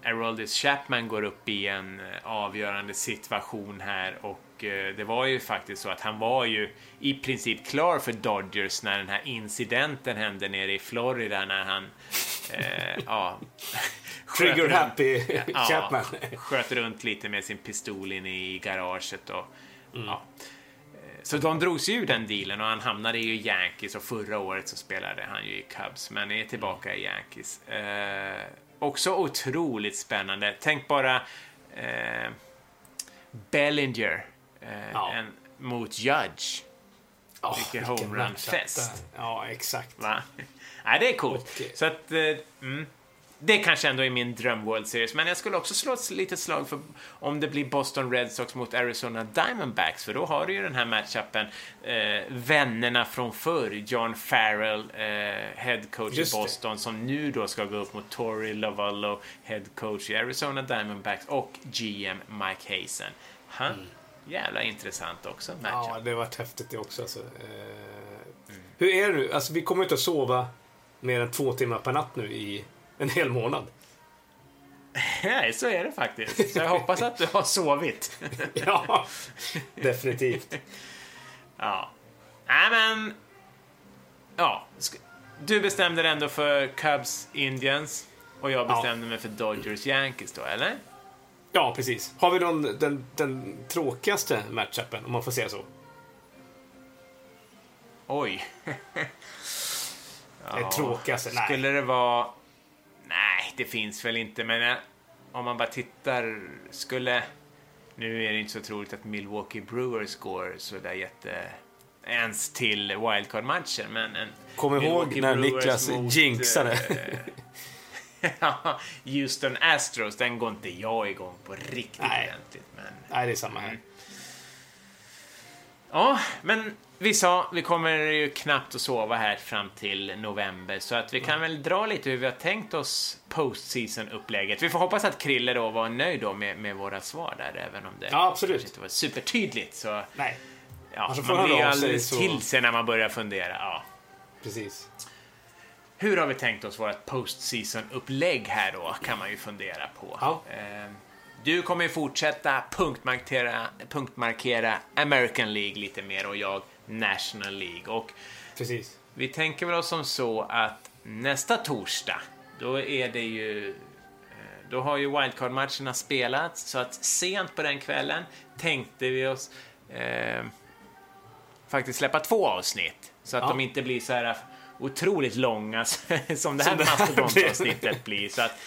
Aroldis Chapman går upp i en eh, avgörande situation här och eh, det var ju faktiskt så att han var ju i princip klar för Dodgers när den här incidenten hände nere i Florida när han eh, ja, [LAUGHS] Trigger runt- happy ja, Chapman. [LAUGHS] sköt runt lite med sin pistol inne i garaget och Mm. ja. Så de drog sig ur den dealen och han hamnade i Yankees och förra året så spelade han ju i Cubs men är tillbaka i Yankees. Eh, också otroligt spännande. Tänk bara eh, Bellinger eh, Ja. en, mot Judge. Oh, Vilken homerun-fest. Ja, exakt. Va? [LAUGHS] Nej, det är coolt. Och, eh, Så att, eh, mm, det kanske ändå är min dröm World Series, men jag skulle också slå ett litet slag för om det blir Boston Red Sox mot Arizona Diamondbacks, för då har du ju den här matchupen, eh, vännerna från förr, John Farrell, eh, head coach Just i det. Boston, som nu då ska gå upp mot Torrey Lavallo, head coach i Arizona Diamondbacks och GM Mike Hazen. Ha? Jävla intressant också, matchup. Mm. Ja, det varit häftigt det också. Alltså. Eh, Hur är det nu? Alltså, vi kommer inte att sova mer än två timmar per natt nu i en hel månad. [LAUGHS] Nej, så är det faktiskt. Så jag hoppas att du har sovit. [LAUGHS] ja, definitivt. [LAUGHS] Ja. Nej, men... Ja. Du bestämde dig ändå för Cubs Indians och jag Ja. bestämde mig för Dodgers Yankees då, eller? Ja, precis. Har vi någon, den, den tråkigaste matchupen, om man får säga så? Oj. [LAUGHS] Den tråkigaste? Nej. Skulle det vara... Nej, det finns väl inte, men eh, om man bara tittar, skulle... Nu är det inte så troligt att Milwaukee Brewers går så där jätte... Ens till wildcard-matchen, men... En Kom ihåg Milwaukee när Brewers Niklas mot, jinxade. [LAUGHS] Houston Astros, den går inte jag igång på riktigt Nej. ordentligt. Men... Nej, det är samma här. Ja, men vi sa, vi kommer ju knappt att sova här fram till november, så att vi kan väl dra lite hur vi har tänkt oss postseason-upplägget. Vi får hoppas att Krille då var nöjd då med, med våra svar där, även om det Ja, absolut. inte var supertydligt. Så Nej, ja, Alltså, man blir sig alldeles så- till sig när man börjar fundera. Ja. precis. Hur har vi tänkt oss vårt postseason-upplägg här då, kan man ju fundera på. Ja. Eh, Du kommer ju fortsätta punktmarkera, punktmarkera American League lite mer och jag National League. Och Precis. vi tänker väl oss som så att nästa torsdag, då är det ju... eh, Då har ju wildcard-matcherna spelats, så att sent på den kvällen tänkte vi oss eh, faktiskt släppa två avsnitt. Så att Ja. de inte blir så här otroligt långa [LAUGHS] som det här mastodontavsnittet [LAUGHS] blir. Så att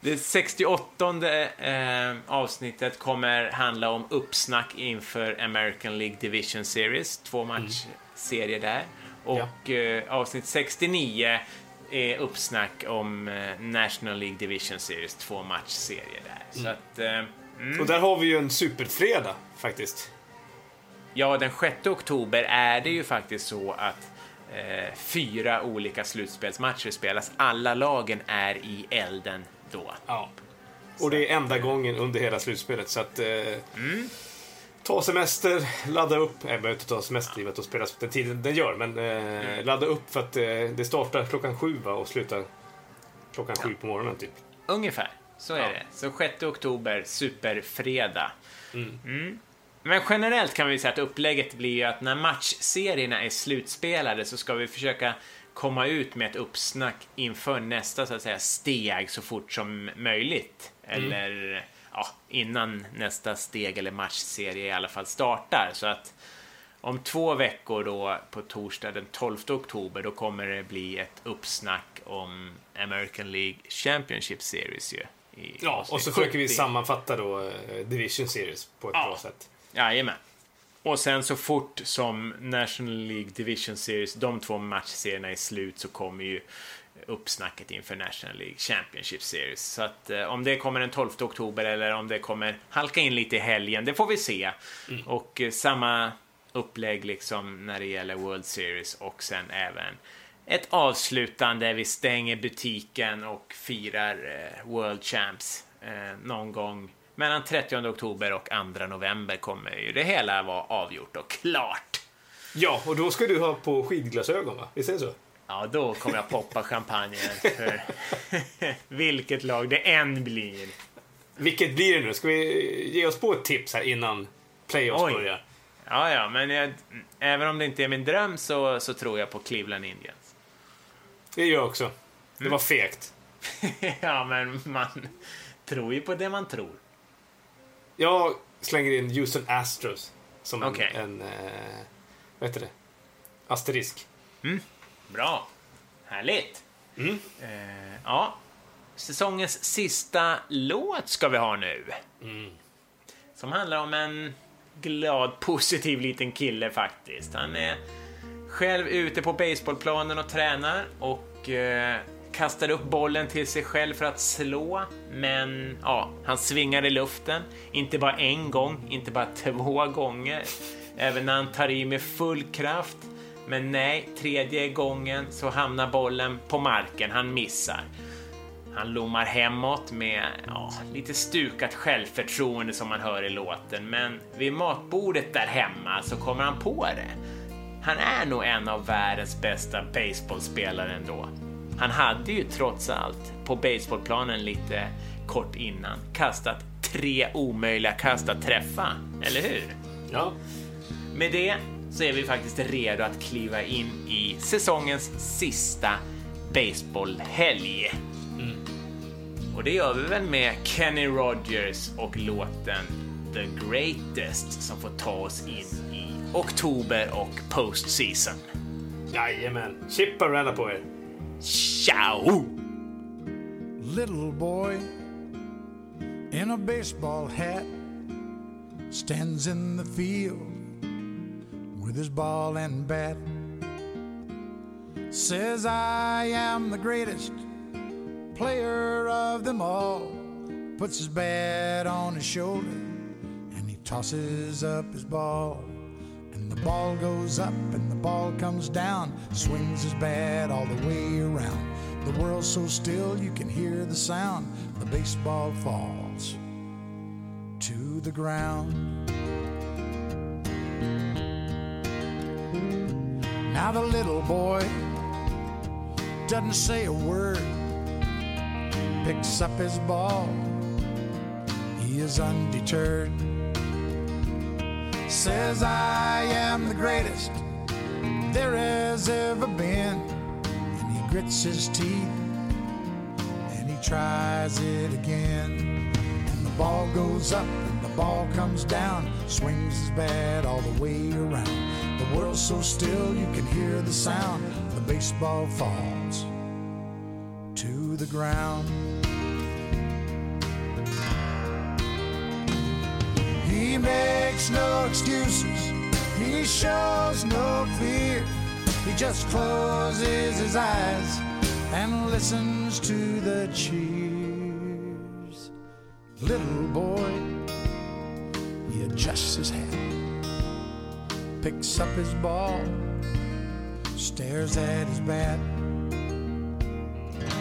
det 68 eh, avsnittet kommer handla om uppsnack inför American League Division Series, två matchserier där. Och eh, avsnitt 69 är uppsnack om eh, National League Division Series, två matchserier där. Så att, eh, Och där har vi ju en superfredag, faktiskt. Ja, den 6 oktober är det ju faktiskt så att eh, fyra olika slutspelsmatcher spelas. Alla lagen är i elden då. Ja. Och det är enda gången under hela slutspelet, så att... Eh, Ta semester, ladda upp. Jag behöver inte ta semester med att den tiden den gör, men eh, ladda upp för att eh, det startar klockan sju va, och slutar klockan sju på morgonen typ. Ungefär, så är Ja. det. Så 6 oktober, superfredag. Mm. Men generellt kan vi säga att upplägget blir ju att när matchserierna är slutspelade så ska vi försöka komma ut med ett uppsnack inför nästa så att säga steg så fort som möjligt. Eller ja, innan nästa steg eller matchserie i alla fall startar. Så att om två veckor då på torsdag den 12 oktober då kommer det bli ett uppsnack om American League Championship Series ju. I Ja, och så försöker vi 70. sammanfatta då eh, Division Series på ett Ja. bra sätt. Jajamän. Och sen så fort som National League Division Series, de två matchserierna är slut så kommer ju uppsnacket inför National League Championship Series. Så att eh, om det kommer den 12 oktober eller om det kommer halka in lite i helgen, det får vi se. Och eh, samma upplägg liksom när det gäller World Series och sen även ett avslutande. Vi stänger butiken och firar eh, World Champs eh, någon gång mellan 30 oktober och 2 november kommer ju det hela vara avgjort och klart. Ja, och då ska du ha på skidglasögon va? Visst är det så? Ja, då kommer jag poppa champagnen för [LAUGHS] vilket lag det än blir. Vilket blir det nu? Ska vi ge oss på ett tips här innan playoffs Oj. börjar? Ja, ja, men jag, även om det inte är min dröm så, så tror jag på Cleveland Indians. Det gör jag också. Det var fegt. [LAUGHS] ja, men man tror ju på det man tror. Jag slänger in Houston Astros som en, Okej. en eh, vad heter det? Asterisk. Bra. Härligt. Mm. Eh, ja. Säsongens sista låt ska vi ha nu. Som handlar om en glad, positiv liten kille faktiskt. Han är själv ute på baseballplanen och tränar och eh, kastar upp bollen till sig själv för att slå. Men ja, han svingar i luften. Inte bara en gång, inte bara två gånger. Även när han tar i med full kraft. Men nej, tredje gången så hamnar bollen på marken. Han missar. Han lommar hemåt med ja, lite stukat självförtroende som man hör i låten, men vid matbordet där hemma så kommer han på det. han är nog en av världens bästa baseballspelare ändå. Han hade ju trots allt på baseballplanen lite kort innan kastat tre omöjliga kast att träffa, eller hur? Ja. Med det så är vi faktiskt redo att kliva in i säsongens sista baseballhelg. Och det gör vi väl med Kenny Rogers och låten The Greatest som får ta oss in i oktober och postseason. Jajamän. Chippa ränna på er. Ciao! little boy in a baseball hat stands in the field with his ball and bat. Says, I am the greatest player of them all. Puts his bat on his shoulder and he tosses up his ball. The ball goes up and the ball comes down. Swings his bat all the way around. The world's so still you can hear the sound. The baseball falls to the ground. Now the little boy doesn't say a word, picks up his ball. He is undeterred. Says, I am the greatest there has ever been. And he grits his teeth and he tries it again. And the ball goes up and the ball comes down, swings his bat all the way around. The world's so still you can hear the sound. The baseball falls to the ground. He makes no excuses. He shows no fear. He just closes his eyes and listens to the cheers. Little boy, he adjusts his hat, picks up his ball, stares at his bat,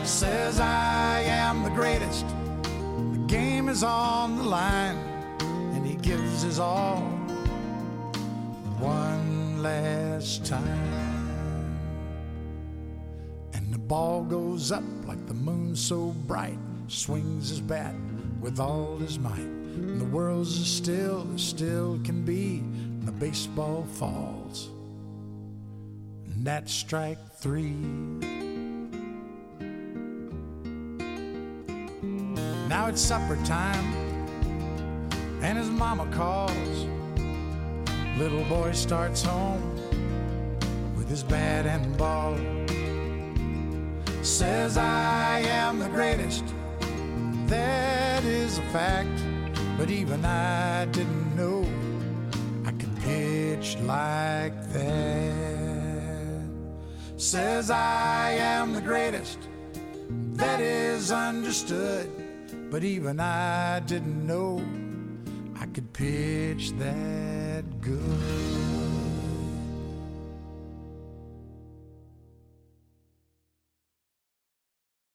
says, I am the greatest. The game is on the line, gives his all one last time. And the ball goes up like the moon so bright, swings his bat with all his might. And the world's as still as still can be, and the baseball falls. And that's strike three. Now it's supper time, and his mama calls. Little boy starts home with his bat and ball. Says, I am the greatest. That is a fact. But even I didn't know I could pitch like that. Says, I am the greatest. That is understood. But even I didn't know I could pitch that good.